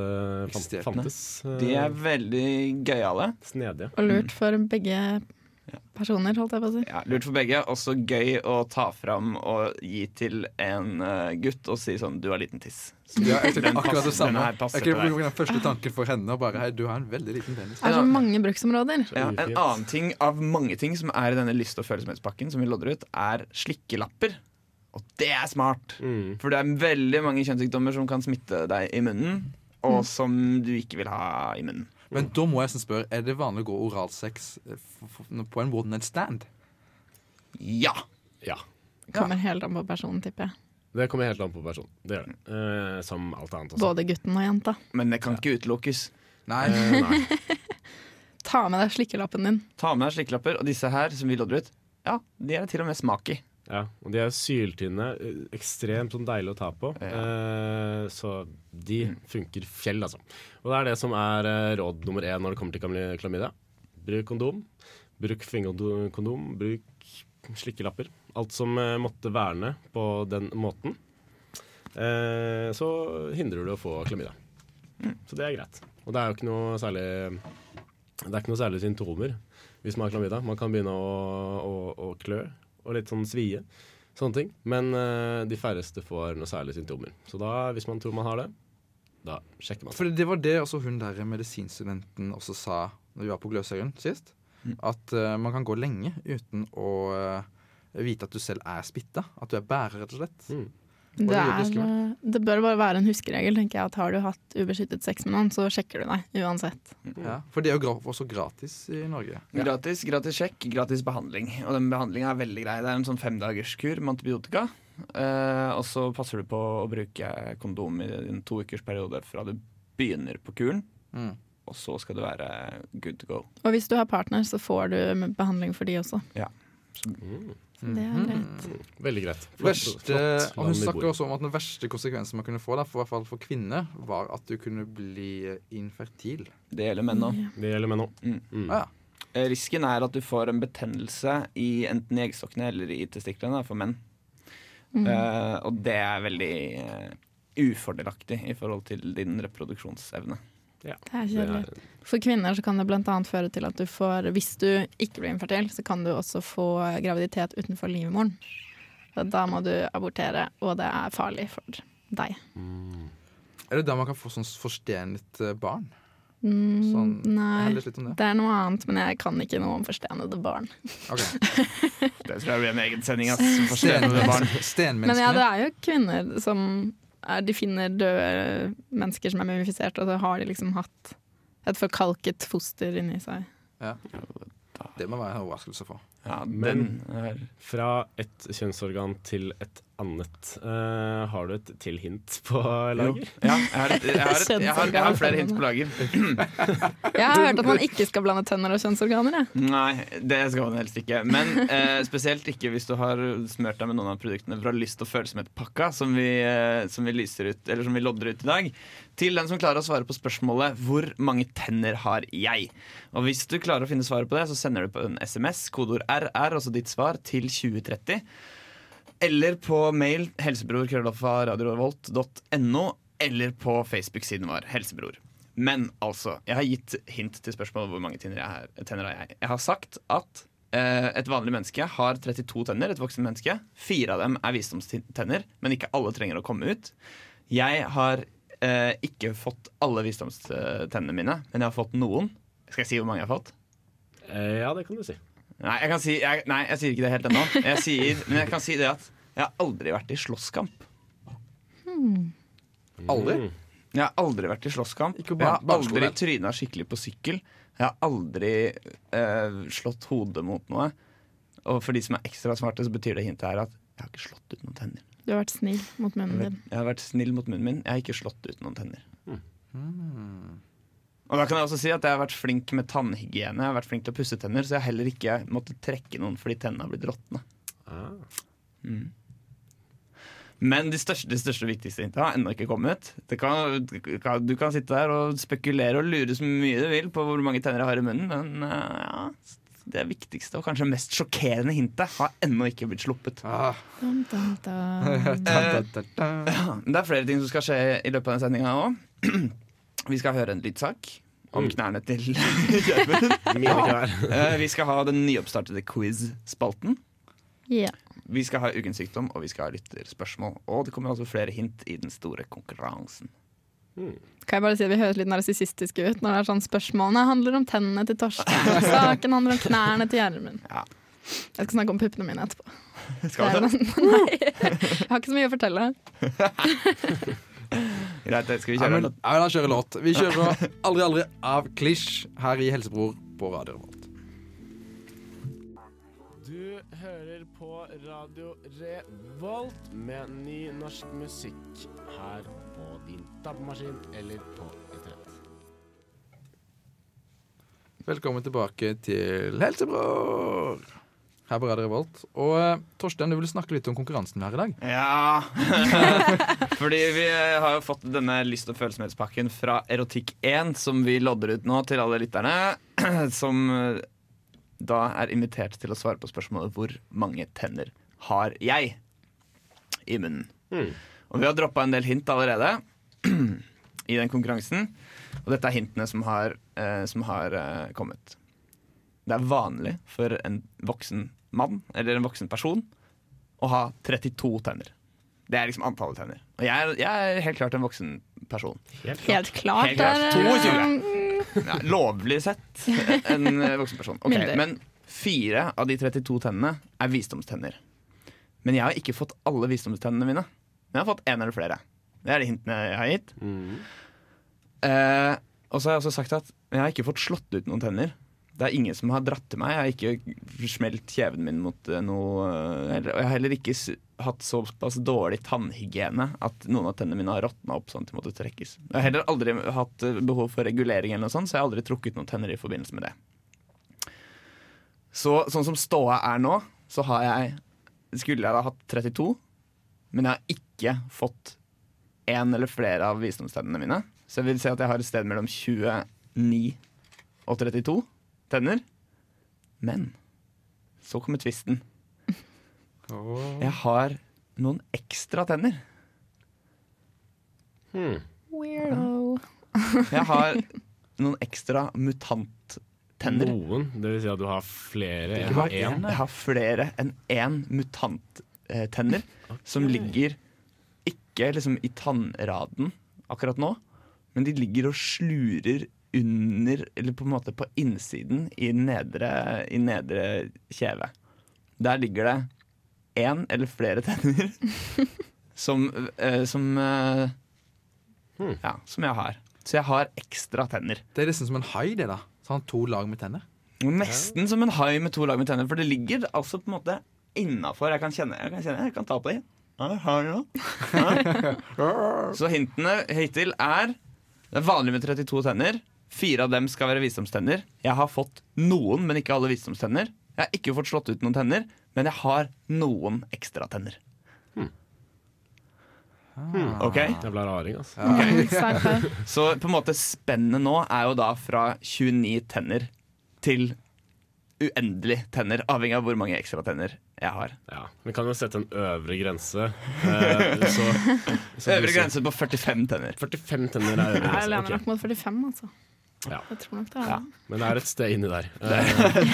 fant, fantes. Eh, De er veldig gøyale. Snedige. Og lurt for begge personer, holdt jeg på å si. Ja, lurt for begge. Også gøy å ta fram og gi til en eh, gutt og si sånn 'du har liten tiss'. Ja, jeg tenkte Den akkurat det samme. Jeg kunne på bruke den første tanken for henne og bare Hei, du har en veldig liten penis. Det er så mange bruksområder. Ja, en annen ting av mange ting som er i denne lyst- og følsomhetspakken, som vi lodder ut, er slikkelapper. Og det er smart! Mm. For det er veldig mange kjønnssykdommer som kan smitte deg i munnen, og som du ikke vil ha i munnen. Men da må jeg spørre, er det vanlig å gå oralsex eh, på en one night stand? Ja! Ja. Kommer helt an på personen, tipper jeg. Det kommer helt an på personen. Det gjør det. Eh, som alt annet også. Både gutten og jenta. Men det kan ikke utelukkes. Nei. Eh, nei. Ta med deg slikkelappen din. Ta med deg slikkelapper, og disse her som vi lodder ut, ja, de er det til og med smak i. Ja, og de er syltynne. eh, Ekstremt sånn deilig å ta på. Eh, så de funker fjell, altså. Og det er det som er eh, råd nummer én når det kommer til klamy- klamydia. Bruk kondom. Bruk fingerkondom. Bruk slikkelapper. Alt som eh, måtte verne på den måten. Eh, så hindrer du å få klamydia. Så det er greit. Og det er jo ikke noe særlig Det er ikke noe særlig symptomer hvis man har klamydia. Man kan begynne å, å, å klø og litt sånn svie. Sånne ting. Men uh, de færreste får noe særlig symptomer. Så da, hvis man tror man har det, da sjekker man. For det var det også hun der medisinstudenten også sa når vi var på Gløshaugen sist. At uh, man kan gå lenge uten å uh, vite at du selv er smitta. At du er bærer, rett og slett. Mm. Det, det er, det bør bare være en huskeregel, tenker jeg. At har du hatt ubeskyttet sex med noen, så sjekker du deg uansett. Ja, for det er jo også gratis i Norge. Gratis, gratis sjekk, gratis behandling. Og den behandlinga er veldig grei. Det er en sånn femdagerskur med antibiotika. Eh, og så passer du på å bruke kondom i en to ukers periode fra du begynner på kuren. Mm. Og så skal du være good to go. Og hvis du har partner, så får du behandling for de også. Ja. Så det er greit. Veldig greit. Flott, Verste, flott hun snakker også om at den verste konsekvensen man kunne få, da, for, fall for kvinner, var at du kunne bli infertil. Det gjelder menn òg. Det gjelder menn òg. Mm. Mm. Ah, ja. Eh, Risken er at du får en betennelse i enten i eggstokkene eller i testiklene for menn. Mm. Uh, og det er veldig uh, ufordelaktig i forhold til din reproduksjonsevne. Det er kjedelig. For kvinner så kan det bl.a. føre til at du får Hvis du ikke blir infertil, så kan du også få graviditet utenfor livmoren. Da må du abortere, og det er farlig for deg. Er det da man kan få sånn forstenet eh, barn? Mm, Sånn, nei, det. det er noe annet, men jeg kan ikke noe om forstenede barn. Okay. Det tror jeg blir en egen sending. ass, som barn. Men ja, det er jo kvinner som er, De finner døde mennesker som er mumifisert, og så har de liksom hatt et forkalket foster inni seg. Ja. Det må være en overraskelse for. Ja, Men- er Fra et kjønnsorgan til et annet. Uh, har du et til hint på lager? Ja, jeg har, et, jeg, har et, jeg, har, jeg har flere hint på lager. Jeg har hørt at man ikke skal blande tenner og kjønnsorganer. Jeg. Nei, det skal man helst ikke. Men uh, spesielt ikke hvis du har smurt deg med noen av produktene fra Lyst og følsomhetspakka som, vi, eh, som vi lyser ut, eller som vi lodder ut i dag. Til den som klarer å svare på spørsmålet 'Hvor mange tenner har jeg?' Og Hvis du klarer å finne svaret på det, så sender du på en SMS, kodeord RR, altså ditt svar, til 2030. Eller på mail helsebror.radiorevolt.no, eller på Facebook-siden vår Helsebror. Men altså, jeg har gitt hint til spørsmålet hvor mange tenner, jeg har, tenner jeg. Jeg har sagt at eh, et vanlig menneske har 32 tenner, et voksen menneske. Fire av dem er visdomstenner, men ikke alle trenger å komme ut. Jeg har eh, ikke fått alle visdomstennene mine, men jeg har fått noen. Skal jeg si hvor mange jeg har fått? Eh, ja, det kan du si. Nei, jeg, kan si, jeg, nei, jeg sier ikke det helt ennå. Jeg sier, men jeg kan si det at jeg har aldri vært i slåsskamp. Aldri? Mm. Jeg har aldri vært i slåsskamp. Ikke Jeg har aldri tryna skikkelig på sykkel. Jeg har aldri eh, slått hodet mot noe. Og for de som er ekstra smarte, så betyr det hintet her at jeg har ikke slått ut noen tenner. Du har vært snill mot munnen din. Jeg har vært snill mot munnen min. Jeg har ikke slått ut noen tenner. Og da kan jeg også si at jeg har vært flink med tannhygiene. Jeg har vært flink til å pusse tenner, så jeg har heller ikke måttet trekke noen fordi tennene har blitt råtne. Ah. Mm. Men de største, de største og viktigste hintene har ennå ikke kommet. Det kan, du kan- sitte der og spekulere og lure så mye du vil på hvor mange tenner jeg har i munnen, men eh, ja, det viktigste og kanskje mest sjokkerende hintet har ennå ikke blitt sluppet. Ah. Dun, dun, dun. Det er flere ting som skal skje i løpet av denne sendinga òg. Vi skal høre en lydsak om Mm. knærne til Gjermund. Knær. Eh, Vi skal ha den nyoppstartede quiz-spalten. Ja. Vi skal ha Ukens sykdom, og vi skal ha lytterspørsmål. Og det kommer også flere hint i den store konkurransen. Kan jeg bare si at Vi høres litt narsissistiske ut når det er sånn spørsmålene handler om tennene til Torstein. og Saken handler om knærne til Gjermund. Ja. Jeg skal snakke om puppene mine etterpå. Skal vi det? Nei, jeg har ikke så mye å fortelle. Greit, det skal vi Ja, kjøre. men, ja, men da kjører låt. Vi kjører Aldri aldri av Klisj her i Helsebror på Radio Revolt. Du hører på Radio Revolt med ny norsk musikk her på din DAB-maskin eller på internett. Velkommen tilbake til Helsebror her på Radio Revolt. Og eh, Torstein, du vil snakke litt om konkurransen vi har i dag. Ja Fordi vi har jo fått denne lyst- og følsomhetspakken fra Erotikk1, som vi lodder ut nå til alle lytterne. Som eh, da er invitert til å svare på spørsmålet 'Hvor mange tenner har jeg?' i munnen. Mm. Og vi har droppa en del hint allerede i den konkurransen. Og dette er hintene som har, eh, som har eh, kommet. Det er vanlig for en voksen mann eller en voksen person å ha 32 tenner. Det er liksom antallet tenner. Og jeg er, jeg er helt klart en voksen person. Helt klart. Helt klart. Helt klart. er, 22. mm, Ja, lovlig sett en eh, voksen person. Okay, Men fire av de 32 tennene er visdomstenner. Men jeg har ikke fått alle visdomstennene mine. Men jeg har fått én eller flere. Det er de hintene jeg har gitt. Mm. Eh, og så har jeg også sagt at jeg har ikke fått slått ut noen tenner. Det er ingen som har dratt til meg. Jeg har ikke smelt kjeven min mot eh, noe eh, Og jeg har heller ikke hatt såpass dårlig tannhygiene at noen av tennene mine har råtna opp sånn at de måtte trekkes. Jeg har heller aldri hatt eh, behov for regulering, eller noe sånt, så jeg har aldri trukket noen tenner i forbindelse med det. Så sånn som ståa er nå, så har jeg Skulle jeg da hatt 32, men jeg har ikke fått én eller flere av visdomstennene mine. Så jeg vil si at jeg har et sted mellom 29 og 32 tenner. Men så kommer tvisten. Jeg har noen ekstra tenner. Hmm. Weirdo. Jeg har noen ekstra mutanttenner. Noen, det vil si at du har flere enn én. En. Jeg har flere enn én mutant tenner som ligger ikke liksom i tannraden akkurat nå, men de ligger og slurer under, eller på en måte på innsiden i nedre, i nedre kjeve. Der ligger det én eller flere tenner som, eh, som eh, Hmm. Ja, som jeg har. Så jeg har ekstra tenner. Det er nesten som en hai, det, da. Så han har to lag med tenner. Nesten som en hai med to lag med tenner, for det ligger altså på en måte innafor. Jeg kan kjenne, jeg kan kjenne, jeg kan ta på dem. Så hintene hittil er Det er vanlig med 32 tenner. Fire av dem skal være visdomstenner. Jeg har fått noen, men ikke alle visdomstenner. Jeg har ikke fått slått ut noen tenner, men jeg har noen ekstra tenner. OK? ble raring, altså. Okay. Så på en måte spennet nå er jo da fra 29 tenner til uendelig tenner, avhengig av hvor mange ekstra tenner jeg har. Ja. Vi kan jo sette en øvre grense. Eh, så, så Øvre grense på 45 tenner. 45 tenner er øvre Jeg lener nok mot 45, altså. Ja. Jeg tror nok det er Ja. Men det er et sted inni der. Det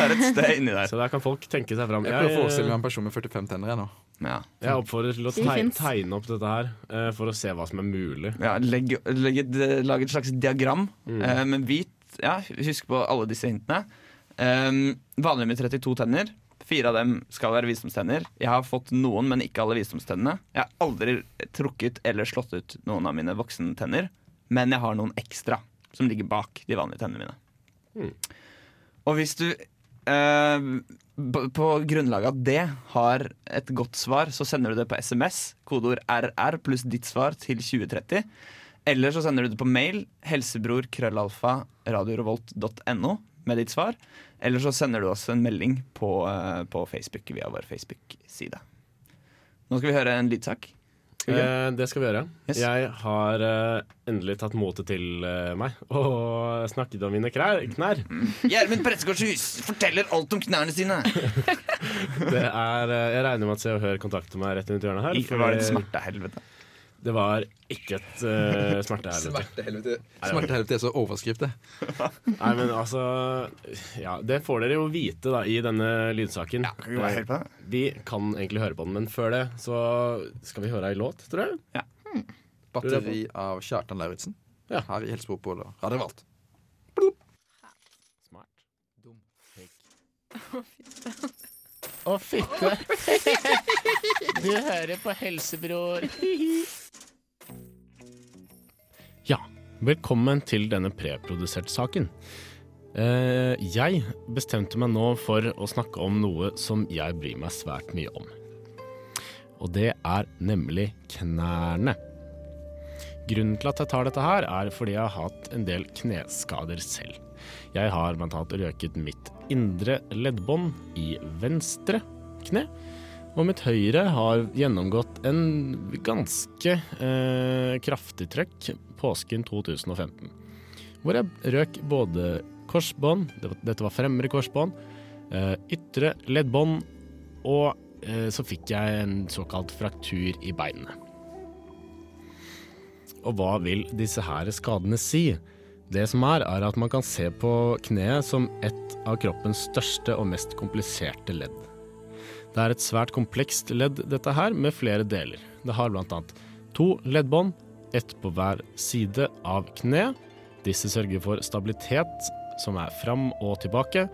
er et sted inni der. så der kan folk tenke seg fram. Jeg prøver å forestille meg en person med 45 tenner jeg nå. Ja. jeg oppfordrer til å tegne, tegne opp dette her uh, for å se hva som er mulig. Ja, legg, legg et, lag et slags diagram, Mm. uh, men hvit ja, Husk på alle disse hintene. Um, vanlig med 32 tenner. Fire av dem skal være visdomstenner. Jeg har fått noen, men ikke alle visdomstennene. Jeg har aldri trukket eller slått ut noen av mine voksne tenner, men jeg har noen ekstra som ligger bak de vanlige tennene mine. Mm. Og hvis du eh, på grunnlag av det har et godt svar, så sender du det på SMS, kodeord RR pluss ditt svar til 2030. Eller så sender du det på mail, helsebror krøllalfa radiorevolt.no med ditt svar. Eller så sender du oss en melding på, eh, på Facebook via vår Facebook-side. Nå skal vi høre en lydsak. Skal vi? Eh, det skal vi gjøre. Yes. Jeg har eh, endelig tatt motet til eh, meg og snakket om mine knær. knær. Gjermund Prettsgårdshus forteller alt om knærne sine. Det er, eh, jeg regner med at Se og Hør kontakter meg rett rundt hjørnet her. Ikke var det smertehelvete. Det var ikke et uh, smertehelvete. Smertehelvete Smertehelvete er så overskrift, det. Nei, men altså Ja, det får dere jo vite da i denne lydsaken. Ja, kan vi bare høre på? Vi kan egentlig høre på den, men før det så skal vi høre ei låt, tror jeg. Batteri av Kjartan Lauritzen. Ja. Her i Helsebro på Radio Revolt. Smart. Dum. Å, fitte. Du hører på Helsebror. Velkommen til denne preproduserte saken. Eh, jeg bestemte meg nå for å snakke om noe som jeg bryr meg svært mye om. Og det er nemlig knærne. Grunnen til at jeg tar dette her, er fordi jeg har hatt en del kneskader selv. Jeg har blant annet røket mitt indre leddbånd i venstre kne, og mitt høyre har gjennomgått en ganske eh, kraftig trøkk påsken 2015. Hvor jeg røk både korsbånd, dette var fremre korsbånd, eh, ytre leddbånd, og eh, så fikk jeg en såkalt fraktur i beinene. Og hva vil disse her skadene si? Det som er, er at man kan se på kneet som et av kroppens største og mest kompliserte ledd. Det er et svært komplekst ledd, dette her, med flere deler. Det har annet to leddbånd, ett på hver side av kneet. Disse sørger for stabilitet, som er fram og tilbake.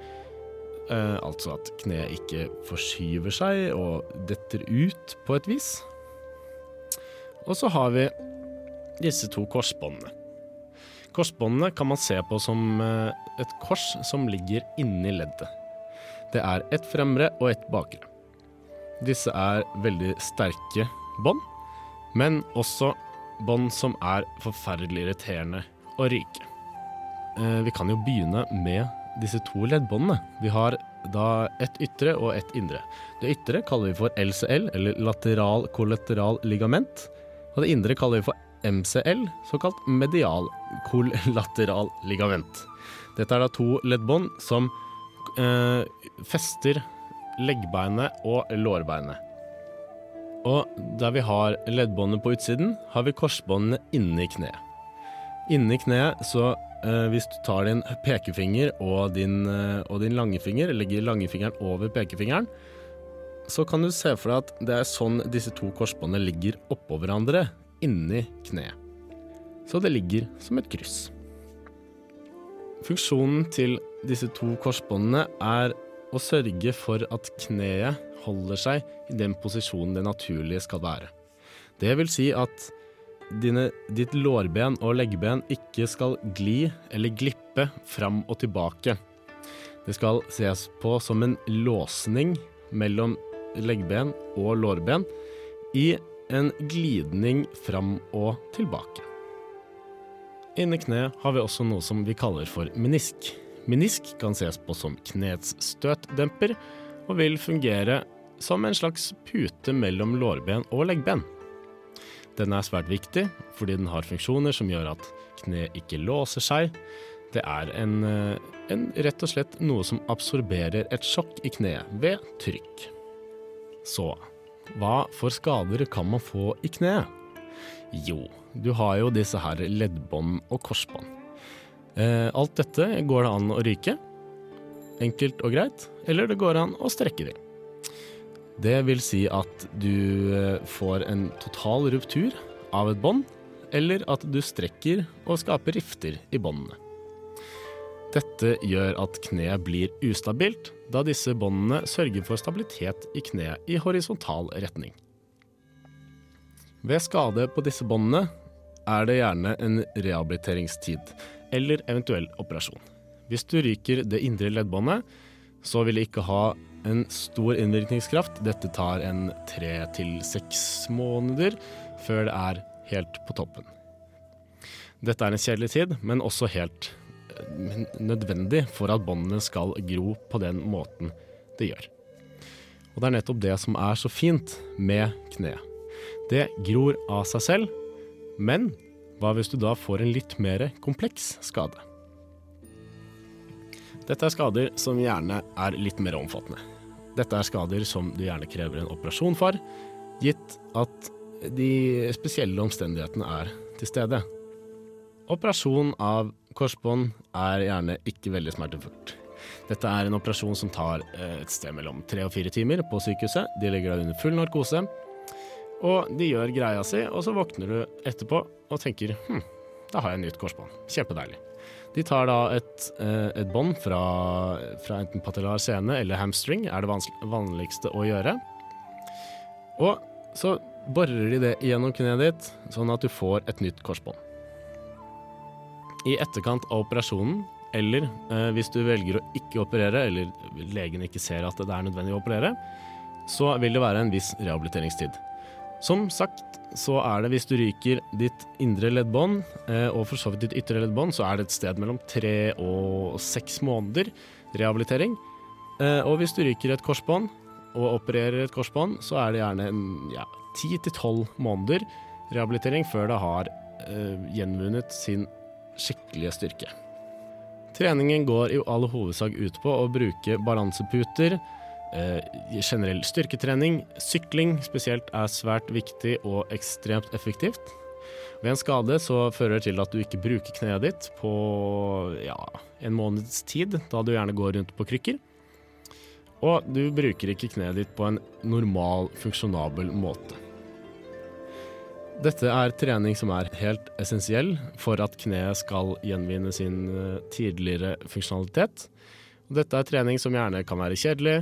Eh, altså at kneet ikke forskyver seg og detter ut på et vis. Og så har vi disse to korsbåndene. Korsbåndene kan man se på som eh, et kors som ligger inni leddet. Det er ett fremre og ett bakre. Disse er veldig sterke bånd, men også bånd som er forferdelig irriterende og ryke. Eh, Vi kan jo begynne med disse to leddbåndene. Vi har da ett ytre og ett indre. Det ytre kaller vi for LCL, eller lateral kollateral ligament. Og det indre kaller vi for MCL, såkalt medial kollateral ligament. Dette er da to leddbånd som eh, fester leggbeinet og lårbeinet. Og der vi har leddbåndet på utsiden, har vi korsbåndene inni kneet. Inni kneet, så eh, hvis du tar din pekefinger og din, eh, og din langefinger, legger langefingeren over pekefingeren, så kan du se for deg at det er sånn disse to korsbåndene ligger oppå hverandre inni kneet. Så det ligger som et kryss. Funksjonen til disse to korsbåndene er å sørge for at kneet holder seg i den posisjonen det naturlige skal være. Det vil si at dine, ditt lårben og leggben ikke skal gli eller glippe fram og tilbake. Det skal ses på som en låsning mellom leggben og lårben i en glidning fram og tilbake. Inni kneet har vi også noe som vi kaller for menisk. Menisk kan ses på som knets støtdemper, og vil fungere som en slags pute mellom lårben og leggben. Den er svært viktig fordi den har funksjoner som gjør at kneet ikke låser seg. Det er en, eh, en, rett og slett noe som absorberer et sjokk i kneet ved trykk. Så hva for skader kan man få i kneet? Jo, du har jo disse her leddbånd og korsbånd. Eh, alt dette går det an å ryke. Enkelt og greit. Eller det går an å strekke det. Det vil si at du eh, får en total ruptur av et bånd, eller at du strekker og skaper rifter i båndene. Dette gjør at kneet blir ustabilt, da disse båndene sørger for stabilitet i kneet i horisontal retning. Ved skade på disse båndene er det gjerne en rehabiliteringstid, eller eventuell operasjon. Hvis du ryker det indre leddbåndet, så vil det ikke ha en stor innvirkningskraft. Dette tar en tre til seks måneder før det er helt på toppen. Dette er en kjedelig tid, men også helt eh, nødvendig for at båndene skal gro på den måten det gjør. Og det er nettopp det som er så fint med kneet. Det gror av seg selv, men hva hvis du da får en litt mer kompleks skade? Dette er skader som gjerne er litt mer omfattende. Dette er skader som du gjerne krever en operasjon for, gitt at de spesielle omstendighetene er til stede. Operasjon av korsbånd er gjerne ikke veldig smertefullt. Dette er en operasjon som tar eh, et sted mellom tre og fire timer på sykehuset. De legger deg under full narkose, og de gjør greia si, og så våkner du etterpå og tenker hm, da har jeg nytt korsbånd. Kjempedeilig. De tar da et, eh, et bånd fra, fra, enten patellar sene eller hamstring, er det vanligste å gjøre. Og så borer de det gjennom kneet ditt, sånn at du får et nytt korsbånd. I etterkant av operasjonen, eller eh, hvis du velger å ikke operere, eller legen ikke ser at det er nødvendig å operere, så vil det være en viss rehabiliteringstid. Som sagt så er det hvis du ryker ditt indre leddbånd, eh, og for så vidt ditt ytre leddbånd, så er det et sted mellom tre og seks måneder rehabilitering. Eh, og hvis du ryker et korsbånd og opererer et korsbånd, så er det gjerne ti til tolv måneder rehabilitering før det har eh, gjenvunnet sin skikkelige styrke. Treningen går i all hovedsak ut på å bruke balanseputer, generell styrketrening, sykling spesielt, er svært viktig og ekstremt effektivt. Ved en skade så fører det til at du ikke bruker kneet ditt på ja, en måneds tid, da du gjerne går rundt på krykker. Og du bruker ikke kneet ditt på en normal, funksjonabel måte. Dette er trening som er helt essensiell for at kneet skal gjenvinne sin eh, tidligere funksjonalitet. Dette er trening som gjerne kan være kjedelig,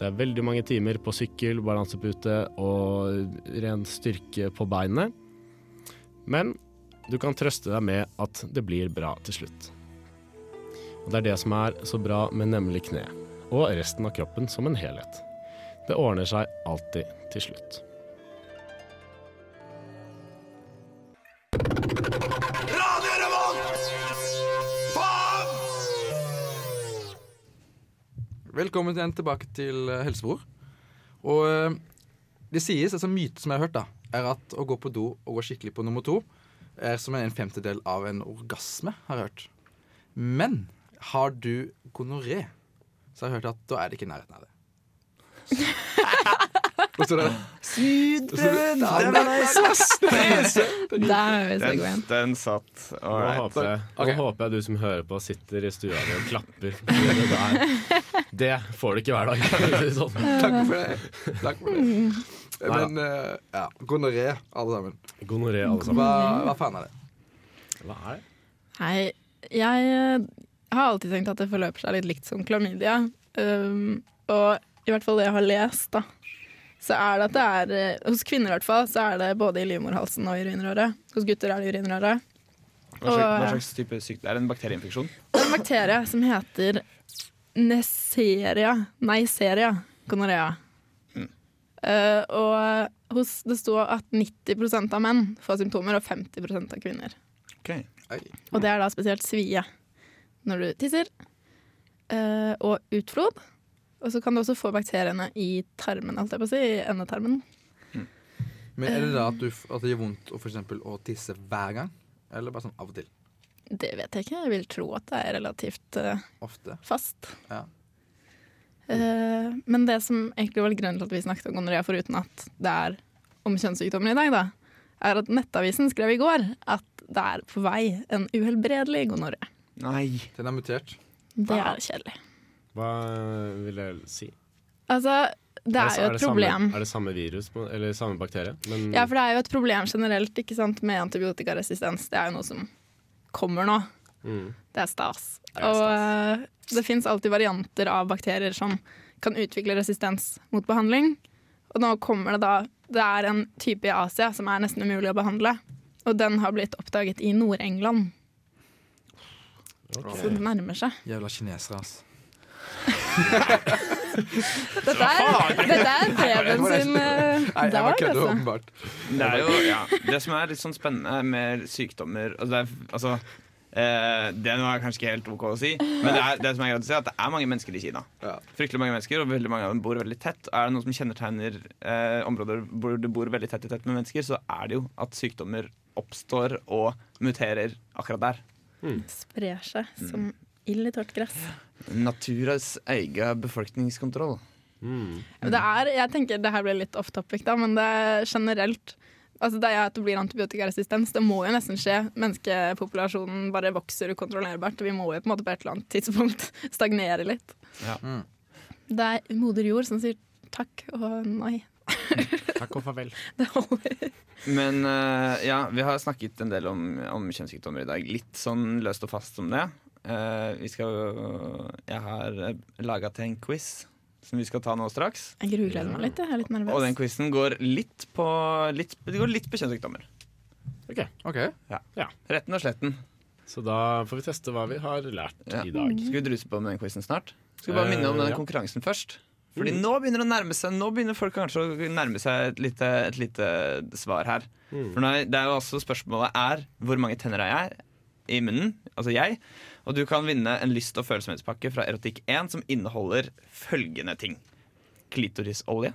det er veldig mange timer på sykkel, balansepute og ren styrke på beinet. Men du kan trøste deg med at det blir bra til slutt. Og Det er det som er så bra med nemlig kne, og resten av kroppen som en helhet. Det ordner seg alltid til slutt. Velkommen igjen tilbake til uh, Helsebror. Og uh, det sies, altså myte som jeg har hørt, da, er at å gå på do og gå skikkelig på nummer to er som en femtedel av en orgasme, har jeg hørt. Men har du gonoré, så har jeg hørt at da er det ikke i nærheten av det. Sydprøven! Der er vi så Den, den satt. Nå Alright. håper, jeg, nå håper jeg du som hører på, sitter i stua di og klapper. Det der Det får du ikke hver dag. sånn. Takk for det. Takk for det. Men uh, ja, gonoré, alle sammen. Gonoré, alle sammen. Hva, hva faen er det? Hva er det? Hei, jeg eh, har alltid tenkt at det forløper seg litt likt som klamydia. Um, og i hvert fall det jeg har lest, da, så er det at det er eh, Hos kvinner i hvert fall, så er det både i livmorhalsen og i urinrøret. Hos gutter er det i urinrøret. Hva slags, hva Og- slags type Er Det er en bakterieinfeksjon? Det er en bakterie som heter Neisseria Neisseria gonorrhea. Mm. Uh, og hos, det står at 90% av menn får symptomer, og 50% av kvinner. Okay. Og det er da spesielt svie når du tisser, Uh, og utflod. Og så kan du også få bakteriene i tarmen, alt jeg på å si, i endetarmen. Men er det da at, du, at det gjør vondt å, for eksempel, å tisse hver gang? Eller bare sånn av og til? Det vet jeg ikke. Jeg vil tro at det er relativt eh, Ofte? fast. Ja. Uh, men det som egentlig var grunnen til at vi snakket om gonoré, foruten at det er om kjønnssykdommer i dag, da, er at Nettavisen skrev i går at det er på vei en uhelbredelig gonoré. Nei. Den er mutert? Det er kjedelig. Hva vil jeg si? Altså, det er jo et problem. Samme, er det samme virus, eller samme bakterie? Men Ja, for det er jo et problem generelt ikke sant, med antibiotikaresistens. Det er jo noe som kommer nå. mm. Det er stas. Det er og stas. eh, det fins alltid varianter av bakterier som kan utvikle resistens mot behandling. Og nå kommer det da Det er en type i Asia som er nesten umulig å behandle. Og den har blitt oppdaget i Nord-England. Okay. Så det nærmer seg. Jævla kinesere, ass. Dette er, dette er Preben sin eh, Nei, jeg dag, bare kødder, altså. åpenbart. Det er jo ja, Det som er litt sånn spennende med sykdommer altså, det, er, altså eh, det er kanskje ikke helt OK å si, men det, er, det som er greit å si, er at det er mange mennesker i Kina. Ja. Fryktelig mange mennesker, og veldig mange av dem bor veldig tett. Er det noe som kjennetegner eh, områder hvor du bor veldig tett i tett med mennesker, så er det jo at sykdommer oppstår og muterer akkurat der. Sprer seg som ild i tørt gress. Naturas egen befolkningskontroll. Mm. Det er, jeg tenker det her blir litt off topic, da, men det er generelt Altså Det er at det blir antibiotikaresistens. Det må jo nesten skje. Menneskepopulasjonen bare vokser ukontrollerbart. Vi må jo på en måte på et eller annet tidspunkt stagnere litt. Ja. Mm. Det er moder jord som sier takk og nei. Takk og farvel. Det holder. Men uh, ja, vi har snakket en del om, om kjønnssykdommer i dag. Litt sånn løst og fast om det. Eh, vi skal Jeg har laga til en quiz som vi skal ta nå straks. Jeg grugleder meg litt. Jeg er litt Og den quizen går litt på litt, Det går litt på kjønnssykdommer. Ok, OK. Retten og sletten. Så da får vi teste hva vi har lært Ja. i dag. Skal vi druse på med den quizen snart? Skal vi bare minne om Eh, den ja. konkurransen først? Fordi Mm. nå begynner det å nærme seg Nå begynner folk kanskje å nærme seg et lite, et lite svar her. Mm. For nå er, det er jo også spørsmålet er hvor mange tenner har jeg i munnen, altså jeg. Og du kan vinne en lyst- og følsomhetspakke fra Erotikk1 som inneholder følgende ting. Klitorisolje.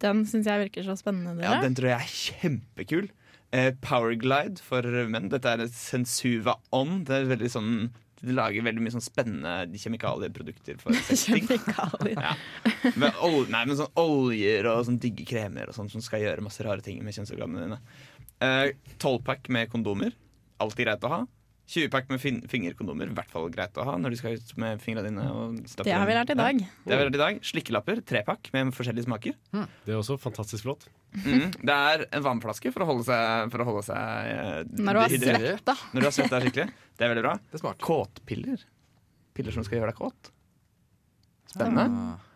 Den syns jeg virker så spennende. Ja, den tror jeg er kjempekul. Eh, Powerglide for menn. Dette er et Sensuva On. Det er veldig sånn De lager veldig mye sånn spennende kjemikalieprodukter for. Kjemikalier. Ja. Med, ol nei, med sånn oljer og sånn digge kremer og sånn som skal gjøre masse rare ting med kjønnsorganene dine. Eh, Tolvpack med kondomer. Alltid greit å ha. 20-pack med fin fingerkondomer. I hvert fall greit å ha når du skal ut med fingrene dine. Og Det har vi lært i dag. Ja, det har vi lært i dag. Slikkelapper. Trepakk med forskjellige smaker. Det er også fantastisk flott. Mm. Det er en vannflaske for å holde seg, for å holde seg eh, Når du har svetta. Når du har svetta skikkelig. Det er veldig bra. Det er smart. Kåtpiller. Piller som skal gjøre deg kåt. Spennende. Ah.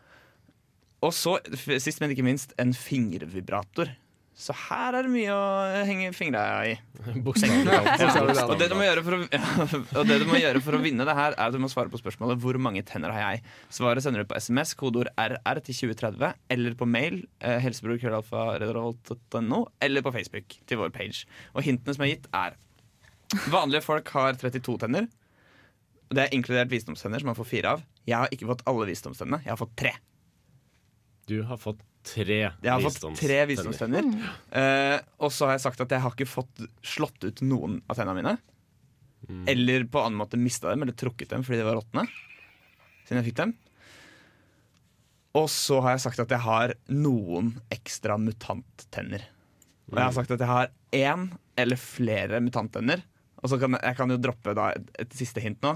Og så, sist men ikke minst, en fingervibrator. Så her er det mye å henge fingra i. Ja. Og det, du må gjøre for å, og det du må gjøre for å vinne det her, er at du må svare på spørsmålet 'Hvor mange tenner har jeg?' Svaret sender du på SMS, kodeord RR til 2030, eller på mail, eh, helsebror.no, eller på Facebook til vår page. Og hintene som er gitt, er Vanlige folk har 32 tenner. Det er inkludert visdomstenner, som man får fire av. Jeg har ikke fått alle visdomstennene. Jeg har fått tre. Du har fått tre Jeg har fått tre visdomstenner. Uh, og så har jeg sagt at jeg har ikke fått slått ut noen av tennene mine. Mm. Eller på annen måte mista dem eller trukket dem fordi de var råtne. Siden jeg fikk dem. Og så har jeg sagt at jeg har noen ekstra mutanttenner. Og jeg har sagt at jeg har én eller flere mutanttenner. Og så kan jeg, jeg kan jo droppe da et, et siste hint nå.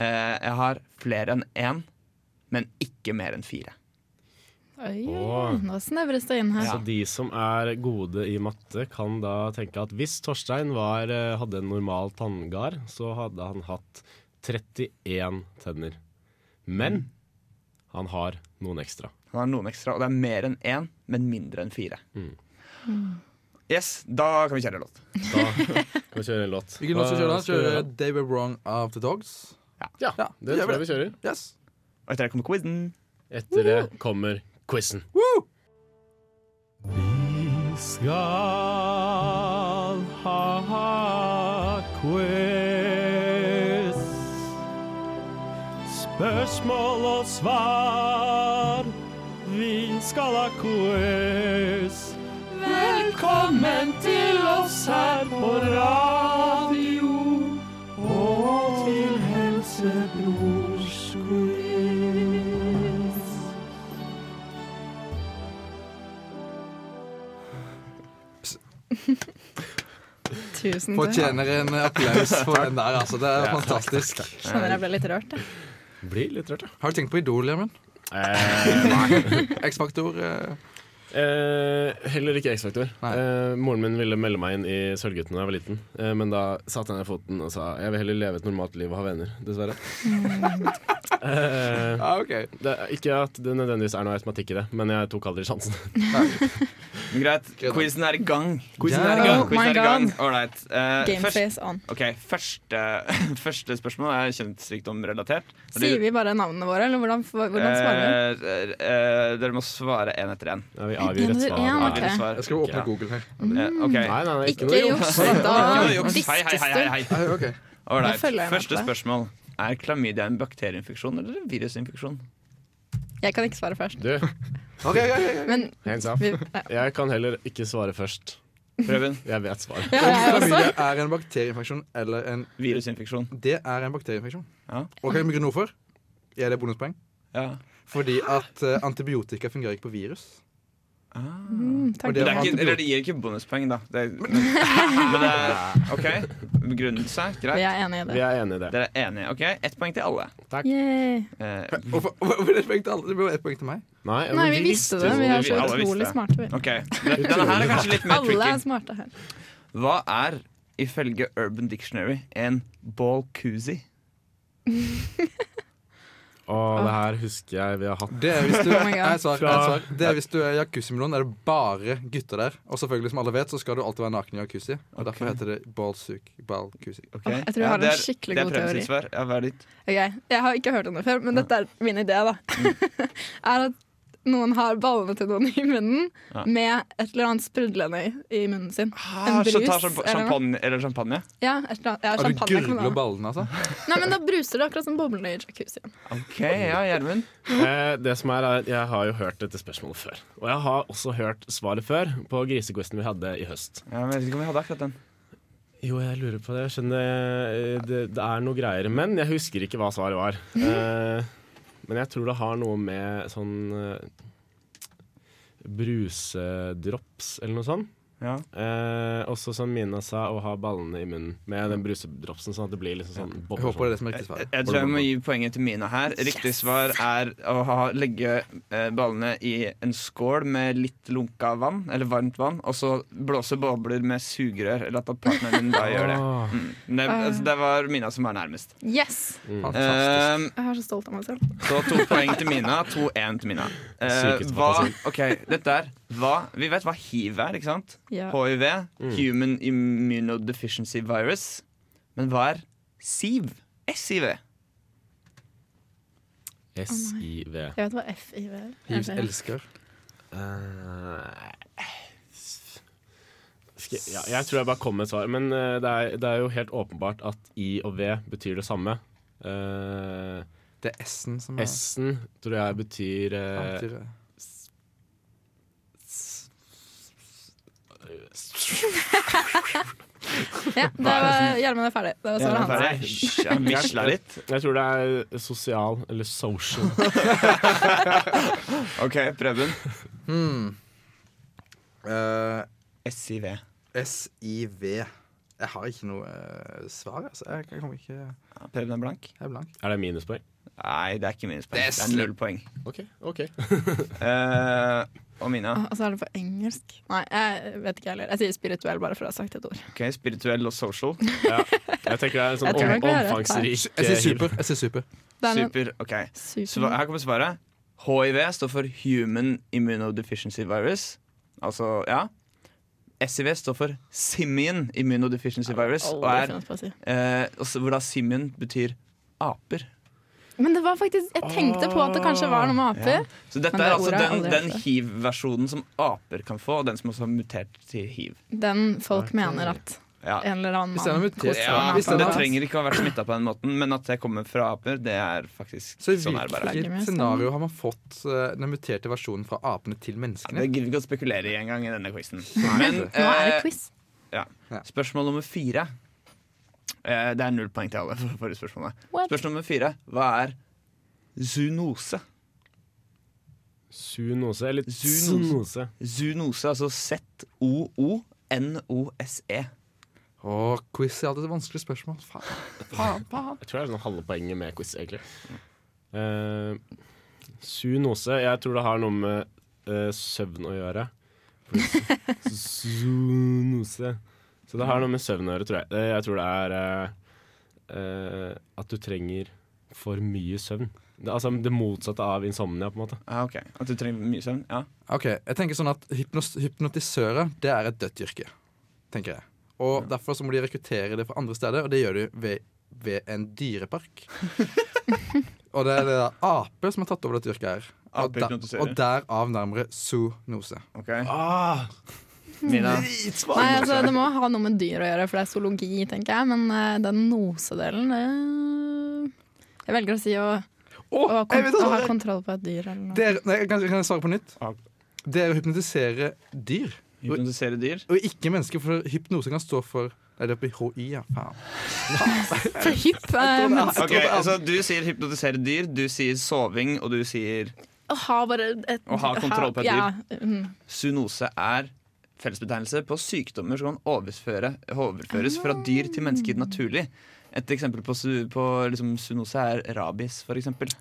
Uh, jeg har flere enn én men ikke mer enn fire. Oi, nå snevres det inn her. Så de som er gode i matte, kan da tenke at hvis Torstein var, eh, hadde en normal tanngard, så hadde han hatt 31 tenner. Men han har noen ekstra. Han har noen ekstra, og det er mer enn én, men mindre enn fire. Mm. Yes, da kan vi kjøre en låt. Da kan vi kjøre en låt. Hvilken låt skal vi kjøre? da? Kjøre? They Were Wrong of The Dogs? Ja, Ja, det tror jeg vi kjører. Yes. Og etter det kommer quizen. Etter det kommer quizen. Vi skal ha quiz. Spørsmål og svar. Vi skal ha quiz. Velkommen til oss her på radio Tusen. Fortjener en applaus for den der, altså. Det er Ja, fantastisk. Skjønner jeg ble litt rørt. jeg. Blir litt rørt, ja. Har du tenkt på Idol, Gjermund? Eh, X-Faktor? eh, Eh, heller ikke X-Faktor. Eh, moren min ville melde meg inn i Sølvgutten da jeg var liten, eh, men da satte jeg ned foten og sa jeg vil heller leve et normalt liv og ha venner, dessverre. Eh, Ja, ok. det ikke at det nødvendigvis er noe automatikk i det, men jeg tok aldri sjansen. Greit, quizen er i gang. Quizen er i gang. Oh Quizen er i gang. Ålreit. Alright. eh, Gameface on. ok, første, første spørsmål er kjønnssykdomrelatert. Sier vi bare navnene våre, eller hvordan, hvordan svarer vi? Eh, eh, dere må svare én etter én. Ja, vi et svar. Ja, en, da. ok. Avgjør svar. Jeg skal åpne Google her. Mm. Okay. Nei, nei, nei, ikke, Ikke juks, distes Hei, hei, hei, du. hei. Første spørsmål. Er klamydia en bakterieinfeksjon eller en virusinfeksjon? Jeg kan ikke svare først. Du, Ok, ok, ok. Men hands off. vi, ja. Jeg kan heller ikke svare først. Prøven. Jeg vet svaret. Ja. Klamydia er en bakterieinfeksjon eller en Virusinfeksjon. Det er en bakterieinfeksjon. Ja. Og hva er begrunne hvorfor? Er det bonuspoeng? Ja. Fordi at eh, antibiotika fungerer ikke på virus. Mm, takk. det Det, ikke, eller det gir ikke bonuspoeng, da. Det, men, men det er OK. Begrunnelse. Vi Greit. er enige i Vi er enige i det. Dere er enige. OK, ett poeng til alle. Takk. Eh, Hvorfor hvorfor er et poeng til alle? Det blir jo ett poeng til meg. Nei, Nei, vi visste det. Vi er så vi utrolig smarte. Vi. Okay. Denne her er kanskje litt mer Alle er smarte her. Hva er ifølge Urban Dictionary en ball koozie? Og det her husker jeg vi har hatt. Det er hvis du, Oh jeg svar, jeg svar. Det er hvis du er jacuzzi-melon, er det bare gutter der. Og selvfølgelig, som alle vet, så skal du alltid være naken i jacuzzi. Og derfor heter det ballsuk. Ballkuzzi. Okay. Jeg tror jeg har en skikkelig god skikkelig det er god teori. premissvar. Ja, hva er ditt? Okay. Jeg har ikke hørt om det før, men dette er min idé. da Er at noen har ballene til noen i munnen Ja. med et eller annet sprudlende i, i munnen sin. Ah, En brus, Så noe? champagne, eller champagne? Ja, et eller annet, ja, du champagne. Og du gurgler ballene, altså? Nei, men da bruser det akkurat som boblene i jacuzzien. OK, ja, Gjermund. Eh, det som er, er at Jeg har jo hørt dette spørsmålet før. Og jeg har også hørt svaret før på grisequizen vi hadde i høst. Ja, men jeg vet ikke om vi hadde akkurat den. Jo, jeg lurer på det. Jeg skjønner eh, det, det er noe greier. Men jeg husker ikke hva svaret var. Eh, men jeg tror det har noe med sånn eh, brusedrops eller noe sånt. Ja. Eh, også som Mina sa, å ha ballene i munnen med den brusedropsen, sånn at det blir liksom sånn Jeg håper det er det som er riktig Jeg, svar. jeg tror jeg må gi poenget til Mina her. Riktig svar er å ha, legge eh, ballene i en skål med litt lunka vann, eller varmt vann, og så blåse bobler med sugerør, eller at partneren din da gjør det. Ah. Mm. Det, altså, det var Mina som var nærmest. Yes! Fantastisk. Eh, Jeg er så stolt av meg selv. så to poeng til Mina, to én til Mina. Eh, hva, ok, dette er hva, Vi vet hva hiv er, ikke sant? Ja. HIV, Mm. Human Immunodeficiency Virus. Men hva er SIV? SIV? SIV. Jeg vet hva FIV er. Hivs Er elsker. Uh, ja, jeg tror jeg bare kom med et svar. Men uh, det, er, det er jo helt åpenbart at I og V betyr det samme. Uh, Det er S-en som er S-en tror jeg betyr eh, betyr det. Ja, det var Gjermund er ferdig. Det var svaret hans. Ferdig? Jeg misla litt. Jeg tror det er sosial, eller social. OK, Preben. Hmm. Uh, SIV. SIV. Jeg har ikke noe uh, svar, altså. Jeg, jeg kommer ikke Ja, Preben er blank. er blank. Er det minuspoeng? Nei, det er ikke minuspoeng. Det er Det er null poeng. OK. ok Eh, og Mina? Og så er det på engelsk. Nei, jeg vet ikke heller. Jeg sier spirituell bare for å ha sagt et ord. Ok, Spirituell og social. Ja. Jeg tenker det er en sånn om, omfangsrik Jeg sier eh, super. Jeg sier super. Er Super. ok super. Så her kommer svaret. HIV står for Human Immunodeficiency Virus. Altså, ja. SIV står for Simian Immunodeficiency Virus. Og er, eh, også, hvor da Simian betyr aper. Men det var faktisk Jeg tenkte på at det kanskje var noe med aper. Så dette det er altså den, den hiv-versjonen som aper kan få, og den som også har mutert til hiv. Den folk mener at Ja. en eller annen Hvis det mann mutert hvis det det er- trenger ikke å ha vært smitta på den måten, men at det kommer fra aper, det er faktisk Så i sånn er hvilket scenario har man fått uh, den muterte versjonen fra apene til Ja, menneskene? det gidder vi ikke å spekulere i engang i denne quizen. Men Nå er det eh, quiz. ja. Ja. spørsmål nummer fire. Eh, det er null poeng til alle. for forrige spørsmålet. What? Spørsmål nummer fire. Hva er zoonose? Zoonose, eller Zoonose. zoonose. Zoonose, altså Z-o-o-n-o-s-e. Å, quiz er alltid et vanskelig spørsmål. Faen. Faen, faen. Jeg tror det er sånn halve poenget med quiz, egentlig. Uh, zoonose Jeg tror det har noe med uh, søvn å gjøre. Zoonose Så det har noe med søvn å gjøre, tror jeg. Jeg tror det er eh, eh, at du trenger for mye søvn. Det, altså det motsatte av insomnia, på en måte. Ah, ok. At du trenger mye søvn? Ja. Ok, jeg tenker sånn at hypnos hypnotisører Det er et dødt yrke, tenker jeg. Og derfor så må de rekruttere det fra andre steder, og det gjør de ved, ved en dyrepark. og det er det da ape som har tatt over dette yrket her. Og, der, og derav nærmere zoonose. Ok. Ah, Mina? Nei, altså, Det må ha noe med dyr å gjøre, for det er zoologi, tenker jeg. Men uh, den nosedelen uh, Jeg velger å si å, oh, å, ha kont vet å ha kontroll på et dyr eller noe. Dere, nei, kan, kan jeg svare på nytt? Det er å hypnotisere dyr, Hypnotisere dyr? og ikke mennesker. For hypnose kan stå for Nei, det er på HI, ja. Faen. For hypp eh, men Ok, altså Du sier hypnotisere dyr, du sier soving, og du sier å ha bare et Å ha kontroll på et dyr. Ja, mm. Sunose er fellesbetegnelse på sykdommer som kan overføre, overføres fra dyr til mennesker naturlig. Et eksempel på, på liksom, zoonose er rabies, for eksempel.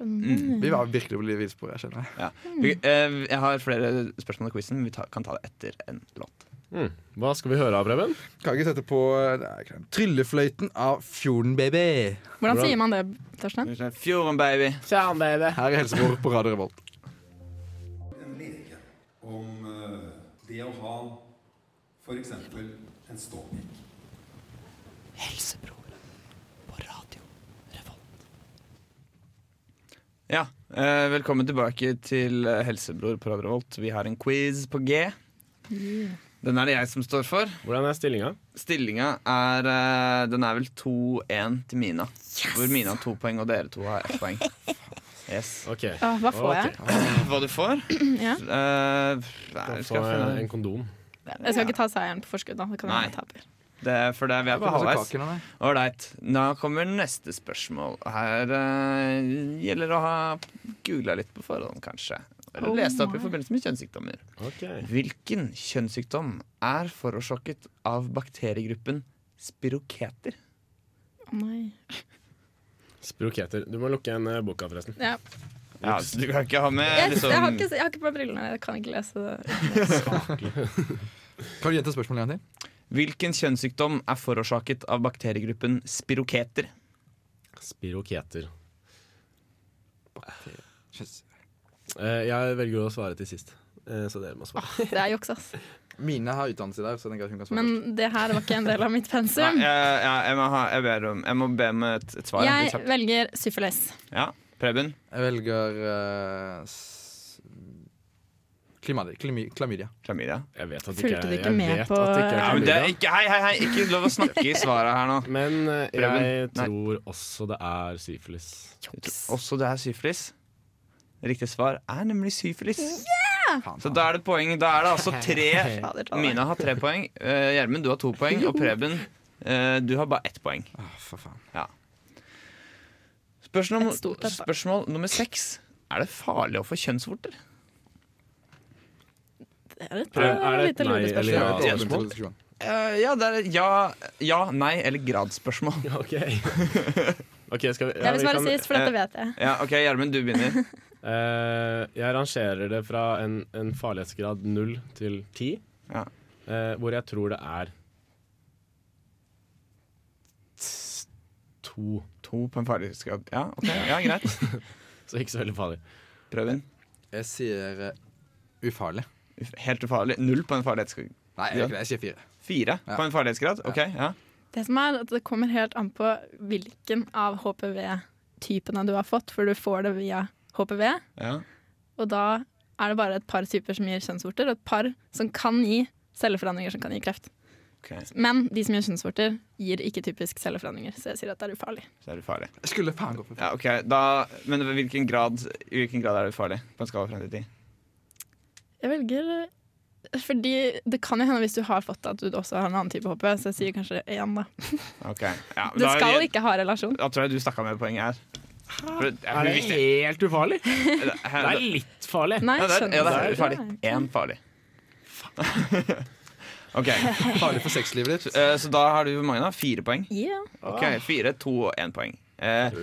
Mm. Vi var virkelig på villspor, jeg skjønner. Ja. Vi, eh, jeg har flere spørsmål i quizen. Vi ta, kan ta det etter en låt. mm. Hva skal vi høre av, Preben? Kan ikke sette på nei, Tryllefløyten av Fjorden Baby. Hvordan sier man det, Torstein? Fjorden, baby. Her er Helsemor på Radio Revolt. En lege om eh, det å ha f.eks. en ståpikk. Ja, eh, velkommen tilbake til eh, Helsebror på Radio Revolt. Vi har en quiz på G. Den er det jeg som står for. Hvordan er stillinga? Stillinga er eh, Den er vel 2-1 til Mina. Hvor Mina har to poeng, og dere to har ett poeng. Yes. Okay. Å, hva får jeg? Hva du får? Ja. uh, nei, får skal jeg finne en kondom. Jeg skal ikke ta seieren på forskudd. da Det kan Nei. jeg taper. det, for det, vi er på halvveis. Ålreit. Da kommer neste spørsmål. Her eh, gjelder det å ha googla litt på forhånd, kanskje. Eller Oh lest opp i my. forbindelse med kjønnssykdommer. Ok. Hvilken kjønnssykdom er forårsaket av bakteriegruppen spiroketer? Å nei. Spiroketer. Du må lukke igjen eh, boka, forresten. Ja. Ja, så Du kan ikke ha med Yes, liksom jeg, har ikke, jeg har ikke på brillene, jeg kan ikke lese det. Kan du gjenta spørsmålet igjen til? Hvilken kjønnssykdom er forårsaket av bakteriegruppen spiroketer? Spiroketer. Kjønns- Eh, jeg velger å svare til sist, eh, så dere må svare. Det er juks, ass. Mine har utdannelse der, så jeg hun kan svare. Men det her var ikke en del av mitt Nei, pensum. jeg, jeg, jeg, må ha, jeg, ber om, jeg må be om et, et svar. Jeg velger syfilis. Ja, Preben? Jeg velger uh, klamydia. Klamydia. Klamydia? Jeg vet at Fulgte du ikke med på- Ja, men det er ikke, hei, hei, hei, ikke lov å snakke i svaret her nå. Men jeg Preben? jeg Nei. tror også det er syfilis. Også det er syfilis. Riktig svar er nemlig syfilis. Faen, Så da er det poeng. Da er det altså tre. Mina har tre poeng. Eh, Gjermund, du har to poeng. Og Preben, eh, du har bare ett poeng. Ah, for faen. Spørsmål, spørsmål nummer seks. Er det farlig å få kjønnsvorter? Det er et, Er- det et lite nei eller lurespørsmål. ja? Det er spørsmål? en diskusjon. Eh, ja, det er ja, ja, nei eller gradsspørsmål. Ok. okay skal vi, ja, Jeg vil vi svare sist, for dette vet jeg. Ja, OK, Gjermund, du begynner. Eh, jeg rangerer det fra en, en farlighetsgrad null til ti, Ja. eh, hvor jeg tror det er to. To på en farlighetsgrad. Ja, ok, ja, greit. Så ikke så veldig farlig. Prøv inn. Jeg sier uh, ufarlig. Uf- Helt ufarlig. Null på en farlighetsgrad. Nei, jeg, jeg sier fire. Fire Ja. på en farlighetsgrad. OK, ja. Det som er at det kommer helt an på hvilken av HPV-typene du har fått, for du får det via HPV. ja. Og da er det bare et par typer som gir kjønnsvorter, og et par som kan gi celleforandringer som kan gi kreft. Okay. Men de som gir kjønnsvorter, gir ikke typisk celleforandringer, så jeg sier at det er ufarlig. så er det ufarlig. Jeg skulle faen gå for Ja, okay. da, Men i hvilken grad, i hvilken grad er det ufarlig? På en skala fra 1 til 10? Jeg velger fordi det kan jo hende hvis du har fått det, at du også har en annen type HPV, så jeg sier kanskje én, da. Ok, ja, Det da, skal ikke ha relasjon. Da tror jeg du stakk av med poenget her. For, Er det helt ufarlig? Det er litt farlig. Nei, ja, det er, skjønner ja, det er farlig. Én farlig. OK, Farlig for sexlivet ditt. eh, så da har du hvor mange, da? Fire poeng? Ja. Ok, Fire, to og én poeng. Eh,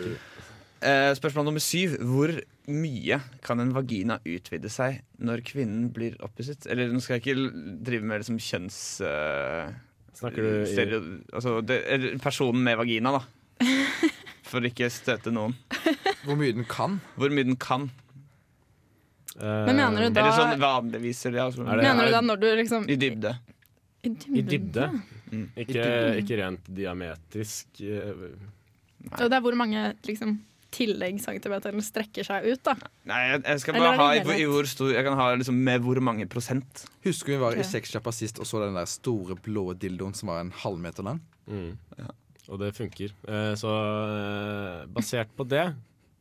eh, spørsmål nummer syv. Hvor mye kan en vagina utvide seg når kvinnen blir opphisset? Eller nå skal jeg ikke drive med liksom kjønns... Snakker du i stereo, altså, det, personen med vagina, da. For ikke støte noen. Hvor mye den kan. Hvor mye den kan. eh, Men mener du da- Eller sånn vanligvis. Eller, ja, det- Mener du da når du liksom I dybde. I I dybde? Mm. Ikke, ikke rent diametrisk. Nei. Og det er hvor mange liksom tillegg centimeterne strekker seg ut, da. Nei, jeg, jeg skal bare ha i, i hvor stor Jeg kan ha liksom med hvor mange prosent. Husker vi var okay. i sexsjappa sist og så den der store blå dildoen som var en halvmeter lang? Mm. Og det funker. Eh, så eh, basert på det,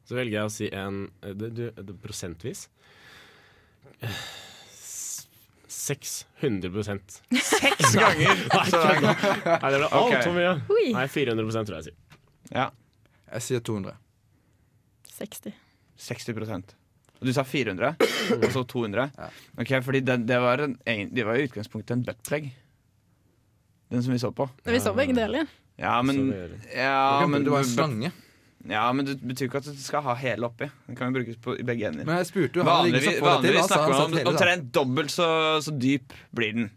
så velger jeg å si en eh, det, du, det, Prosentvis eh, s- 600 Seks ganger! Så, Nei, det ble altfor mye. Nei, 400 tror jeg jeg sier. ja, Jeg sier 200. 60. 60 Og du sa 400, og så 200? Ja. Ok, fordi det, det, var en, det var i utgangspunktet en buttplug. Den som vi så på. Vi så begge deler. Ja, men, ja, men, det var en slange. ja, men det betyr ikke at du skal ha hele oppi. Den kan jo brukes på, i begge ender. Men jeg spurte jo Vanligvis, vanligvis snakker vi man om omtrent dobbelt så, så dyp blir den.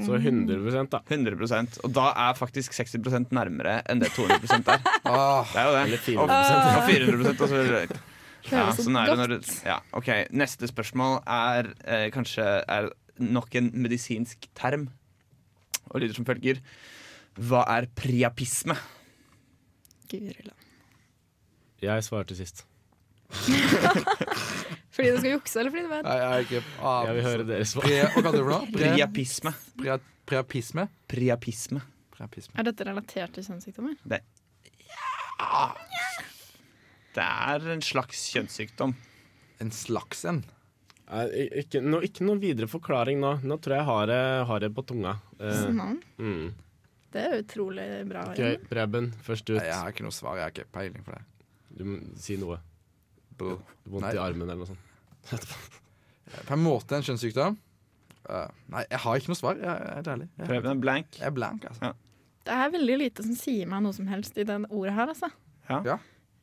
Så 100 da. 100% Og da er faktisk 60% nærmere enn det 200 er. Åh, Det er jo det. Eller 400 Og 400 og så ja, sånn er det når du, ja, ok, Neste spørsmål er eh, kanskje er nok en medisinsk term. Og lyder som følger. Hva er priapisme? Guri land. Jeg svarte sist. Fordi du skal jukse, eller fordi du vet? Nei, jeg er ikke ah, Jeg vil høre deres svar. Pre, Hva kaller du det for noe? Pre, Priapisme. pre, preapisme? Priapisme. Preapisme. Er dette relatert til kjønnssykdommer? Det er en slags kjønnssykdom. En slags en. Nei, ikke, no, ikke noen videre forklaring nå. Nå tror jeg jeg har det, har det på tunga. Eh, Sånn. mm. Det er utrolig bra. OK, Preben, først ut. Nei, jeg har ikke noe svar. Jeg har ikke peiling for det. Du må si noe. Bro. Vondt Nei. i armen eller noe sånt. På en måte en kjønnssykdom. Uh, nei, jeg har ikke noe svar. Jeg, jeg er ærlig. Jeg, Prøv en blank. jeg er blank, altså. Det er veldig lite som sier meg noe som helst i den ordet her, altså. Ja. Ja.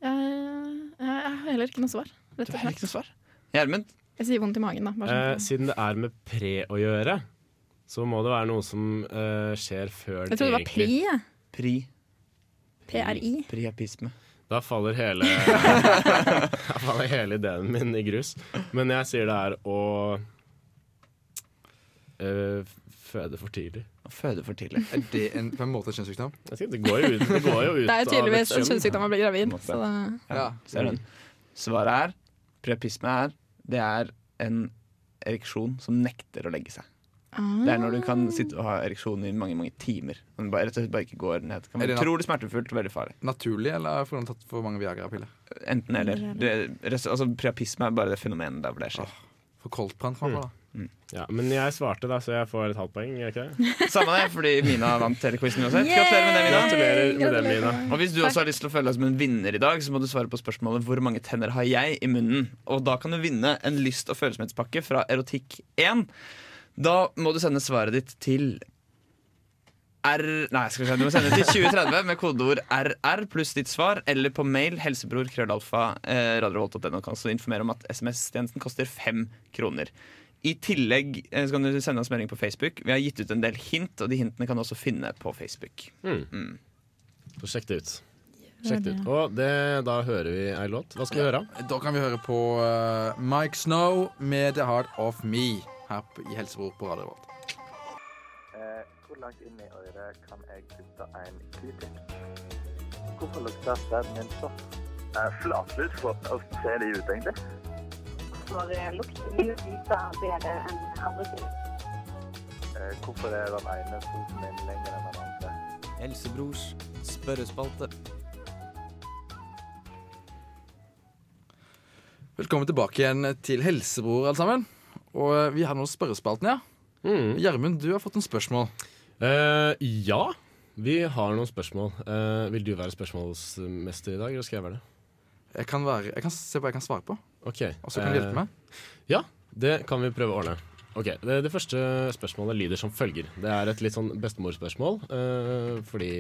Jeg, jeg, jeg har heller ikke noe svar, rett Du og har slett. Gjermund? Jeg sier vondt i magen, da. Bare Eh, sånn. siden det er med pre å gjøre, så må det være noe som uh, skjer før Jeg trodde det var pri. jeg. Pri. PRI. Priapisme. Da faller hele Da faller hele ideen min i grus. Men jeg sier det er å uh, føde for tidlig. Føde for tidlig. Er det en, på en måte kjønnssykdom? Det går jo ut, det går jo ut Det er jo tydeligvis en kjønnssykdom å bli gravid. Så det, Ja, ser den. Svaret er Priapisme er Det er en ereksjon som nekter å legge seg. Det er når du kan sitte og ha ereksjon i mange mange timer. Men bare, rett og slett bare ikke går ned. Det kan Er na- utrolig smertefullt og veldig farlig. Naturlig, eller får han tatt for mange Viagra-piller? Enten eller. Det, rest- altså, priapisme er bare det fenomenet der hvor det skjer. For koldtbrant, kanskje? da. Ja, men jeg svarte, da, så jeg får et halvt poeng. gjør Ikke det? Samme det, fordi Mina vant hele quizen uansett. Gratulerer med det, Mina. Gratulerer med det, Mina. Og hvis du også har lyst til å føle deg som en vinner i dag, så må du svare på spørsmålet hvor mange tenner har jeg i munnen. Og da kan du vinne en lyst- og følsomhetspakke fra Erotikk1. Da må du sende svaret ditt til R... Nei, skal vi se, du må sende det til 2030 med kodeord RR pluss ditt svar, eller på mail helsebror krøllalfa eh, radiorevolt.no. Kan du informere om at SMS-tjenesten koster fem kroner. I tillegg eh, så kan du sende oss melding på Facebook. Vi har gitt ut en del hint, og de hintene kan du også finne på Facebook. Mm. Så sjekk det ut. Sjekk det ut. Og det, da hører vi ei låt. Hva skal vi høre? Da kan vi høre på uh, Mike Snow med The Heart of Me her i Helsebror på radioen Revolt. Eh, hvor langt inn i øret kan jeg putte en q-tip? Hvorfor lukter sæden min? Eh, Flatlus, hvordan ser de ut egentlig? Hvorfor lukter de lysere bedre enn andre ting. Eh, hvorfor er den ene foten min lenger enn den andre? Helsebrors spørrespalte. Velkommen tilbake igjen til Helsebror, alle sammen. Og eh, vi har nå spørrespalten, ja. Mm. Gjermund, du har fått noen spørsmål. Eh, ja, vi har noen spørsmål. Eh, vil du være spørsmålsmester i dag, eller skal jeg være det? Jeg kan, være, jeg kan se hva jeg kan svare på, Ok. og så kan du hjelpe meg. Ja, det kan vi prøve å ordne. Ok, Det, det første spørsmålet lyder som følger. Det er et litt sånn bestemorspørsmål, eh, fordi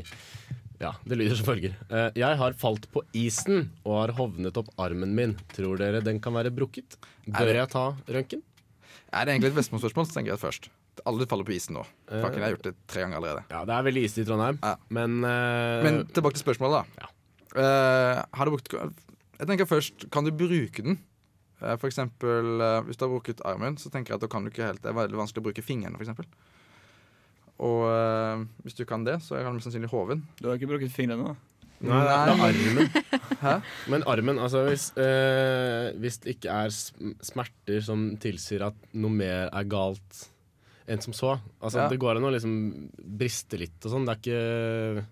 Ja, det lyder som følger. Eh, jeg har falt på isen og har hovnet opp armen min. Tror dere den kan være brukket? Er Bør det- jeg ta røntgen? Er det egentlig et Vestmoen-spørsmål, så tenker jeg først. Alle faller på isen nå. Fucken, jeg har gjort det tre ganger allerede. Ja, det er veldig isig i Trondheim, Ja. men, uh... Men tilbake til spørsmålet, da. Eh, har du brukt Jeg tenker først, kan du bruke den? Uh, for eksempel, hvis du har brukket armen, så tenker jeg at da kan du ikke helt Det er veldig vanskelig å bruke fingrene, for eksempel. Og eh, hvis du kan det, så er du mest sannsynlig hoven. Du har ikke brukt fingrene nå? Nei, det er, er armen. Hæ? Men armen, altså hvis, eh, hvis det ikke er smerter som tilsier at noe mer er galt enn som så Altså Ja. Det går an å liksom briste litt og sånn. Det er ikke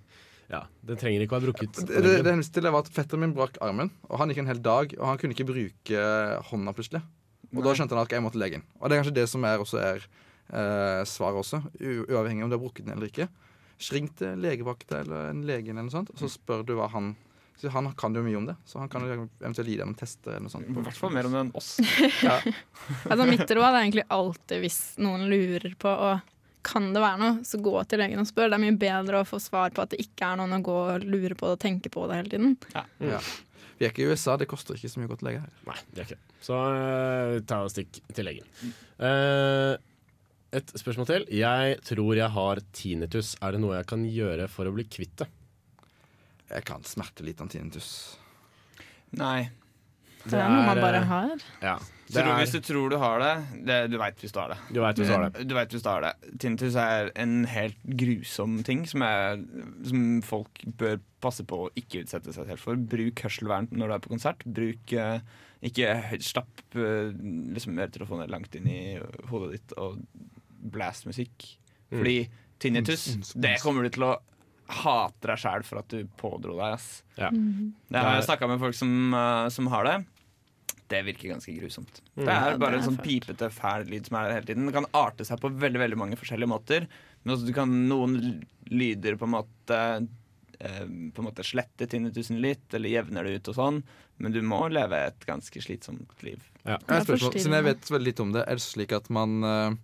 Ja, det trenger ikke å være brukket. Det, det, det henviste var at Fetteren min brakk armen, og han gikk en hel dag, og han kunne ikke bruke hånda plutselig. Og da skjønte han at jeg måtte legen. Og det er kanskje det som er, også er eh, svaret også, uavhengig om du har brukket den eller ikke. Ring til legevakta eller en lege eller noe sånt, og så spør du hva han så Han kan jo mye om det, så han kan jo eventuelt gi deg noen tester eller noe sånt. I hvert fall mer om det enn oss. Altså, mitt råd er egentlig alltid hvis noen lurer på og kan det være noe, så gå til legen og spør. Det er mye bedre å få svar på at det ikke er noen å gå og lure på det og tenke på det hele tiden. Ja. Vi er ikke i USA, det koster ikke så mye å gå til lege her. Nei, det er ikke det. Så uh, ta og stikk til legen. Eh, et spørsmål til. Jeg tror jeg har tinnitus. Er det noe jeg kan gjøre for å bli kvitt det? Jeg kan smerte litt av tinnitus. Nei. Det er noe man bare eh, har. Ja. Det Tror, er, hvis du tror du har det, det Du veit hvis du har det. du vet hvis du har det. Du vet hvis du har det. Tinnitus er en helt grusom ting som, er, som folk bør passe på å ikke utsette seg selv for. Bruk hørselvern når du er på konsert. Bruk eh, Ikke stapp uh, liksom øretelefoner langt inn i hodet ditt og blast musikk. Mm. Fordi tinnitus, det kommer du til å hate deg sjæl for at du pådro deg. Ass. Ja. Det har jeg snakka med folk som, eh, som har det. Det virker ganske grusomt. Det er bare det en sånn pipete, fæl lyd som er der hele tiden. Det kan arte seg på veldig veldig mange forskjellige måter. Men også du kan noen lyder på en måte eh, På en måte slette tinnitusen litt, eller jevner det ut og sånn. Men du må leve et ganske slitsomt liv. Ja. Jeg. Siden jeg vet veldig litt om det, er det slik at man eh,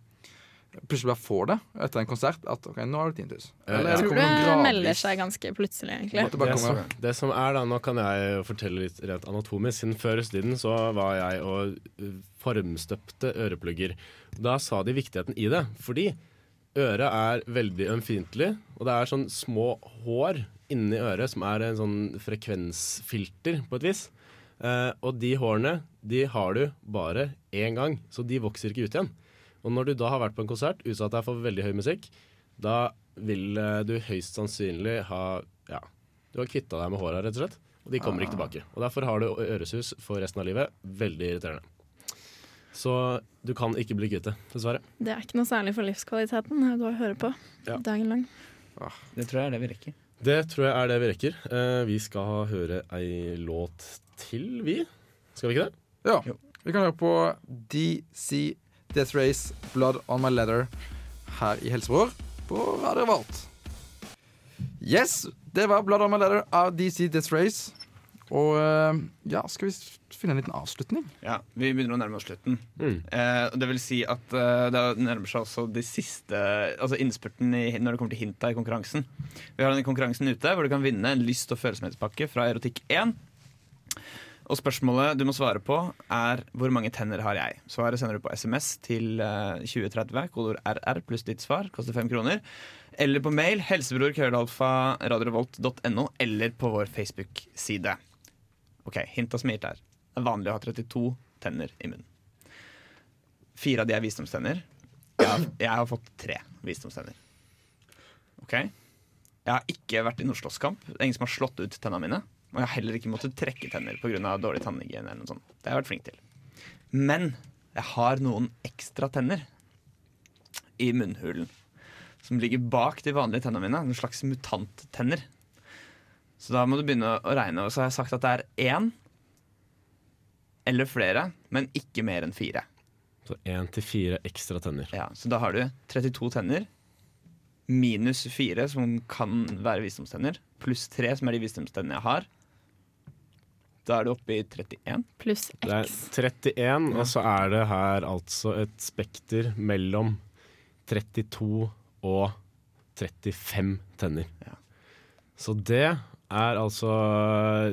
plutselig bare får det etter en konsert? At OK, nå har du tinnitus. Eh, Eller ja. er Tror det det melder seg ganske plutselig, egentlig. Det Det som, det som er da, Nå kan jeg fortelle litt rent anatomisk. Siden før i så var jeg og uh, formstøpte øreplugger. Da sa de viktigheten i det. Fordi øret er veldig ømfintlig, og det er sånn små hår inni øret som er en sånn frekvensfilter, på et vis. Eh, og de hårene de har du bare én gang, så de vokser ikke ut igjen. Og når du da har vært på en konsert, utsatt deg for veldig høy musikk, da vil eh, du høyst sannsynlig ha Ja, du har kvitta deg med håra, rett og slett. Og de kommer ikke tilbake. Og derfor har du øresus for resten av livet. Veldig irriterende. Så du kan ikke bli kvitt det, dessverre. Det er ikke noe særlig for livskvaliteten å gå og høre på Ja. dagen lang. Det tror jeg er det vi rekker. Det tror jeg er det vi rekker. Eh, vi skal høre ei låt til, vi. Skal vi ikke det? Ja. Jo. Vi kan høre på DC Death Race Blood On My Leather her i Helsebror på Radio Volt. Yes, det var Blood On My Leather av DC Death Race. Og eh, ja, skal vi finne en liten avslutning? Ja, Vi begynner å nærme oss slutten. Mm. Eh, det vil si at eh, det nærmer seg også de siste Altså innspurten i, når det kommer til hinta i konkurransen. Vi har denne konkurransen ute hvor du kan vinne en lyst- og følsomhetspakke fra Erotikk1. Og spørsmålet du må svare på, er hvor mange tenner har jeg? Svaret sender du på SMS til eh, 2030, kodeord RR pluss ditt svar. Koster fem kroner. Eller på mail helsebror krøllalfa radiorevolt.no, eller på vår Facebook-side. Ok, Hinta som er her. Det er vanlig å ha 32 tenner i munnen. Fire av de er visdomstenner. Jeg har, jeg har fått tre visdomstenner. Ok? Jeg har ikke vært i noen slåsskamp. Ingen som har slått ut tennene mine. Og jeg har heller ikke måttet trekke tenner pga. dårlig tannhygiene. eller noe sånt. Det har jeg vært flink til. Men jeg har noen ekstra tenner i munnhulen. Som ligger bak de vanlige tennene mine. Noen slags mutanttenner. Så da må du begynne å regne. Og så har jeg sagt at det er én eller flere, men ikke mer enn fire. Så én til fire ekstra tenner. Ja, så da har du 32 tenner. Minus fire, som kan være visdomstenner. Pluss tre, som er de visdomstennene jeg har. Da er du oppe i 31. Pluss X. Det er X. 31, og så er det her altså et spekter mellom 32 og 35 tenner. Ja. Så det er altså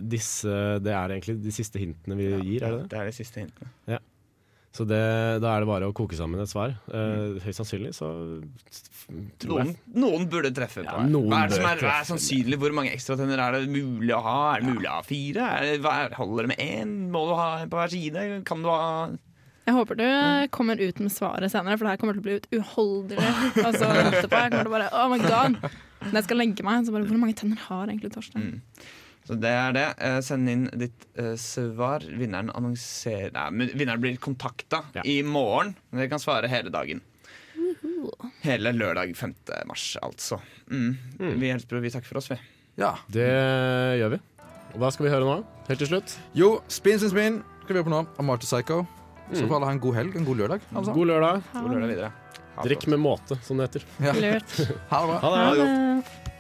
disse Det er egentlig de siste hintene vi gir, er det det? Det er de siste hintene. Så det, da er det bare å koke sammen et svar. Eh, høyst sannsynlig så tror Noen, jeg noen burde treffe på Ja. Hva er det som er, er sannsynlig? Hvor mange ekstratenner er det mulig å ha? Er det mulig å ha fire? Er det, hva er, holder det med én? Må du ha en på hver side? Kan du ha Jeg håper du kommer ut med svaret senere, for det her kommer til å bli ut uholdelig. Altså, etterpå, jeg kommer til å bare Oh my god! Når jeg skal legge meg, så bare Hvor mange tenner har egentlig Torstein? Mm. Så det er det. Eh, send inn ditt eh, svar. Vinneren annonserer Nei, men vinneren blir kontakta Ja. i morgen. Men Dere kan svare hele dagen. Hele lørdag 5. mars, altså. Mm. Vi i Helsebror, vi takker for oss, vi. Ja. Det gjør vi. Og hva skal vi høre nå? Helt til slutt? Jo, Spin sin spin skal vi høre på nå. av Marty Psycho. Så får alle ha en god helg, en god lørdag. Altså. God lørdag. God lørdag videre. Drikk med måte, som det heter. Ja. Lurt. Ha det bra. Ha det. Ha det.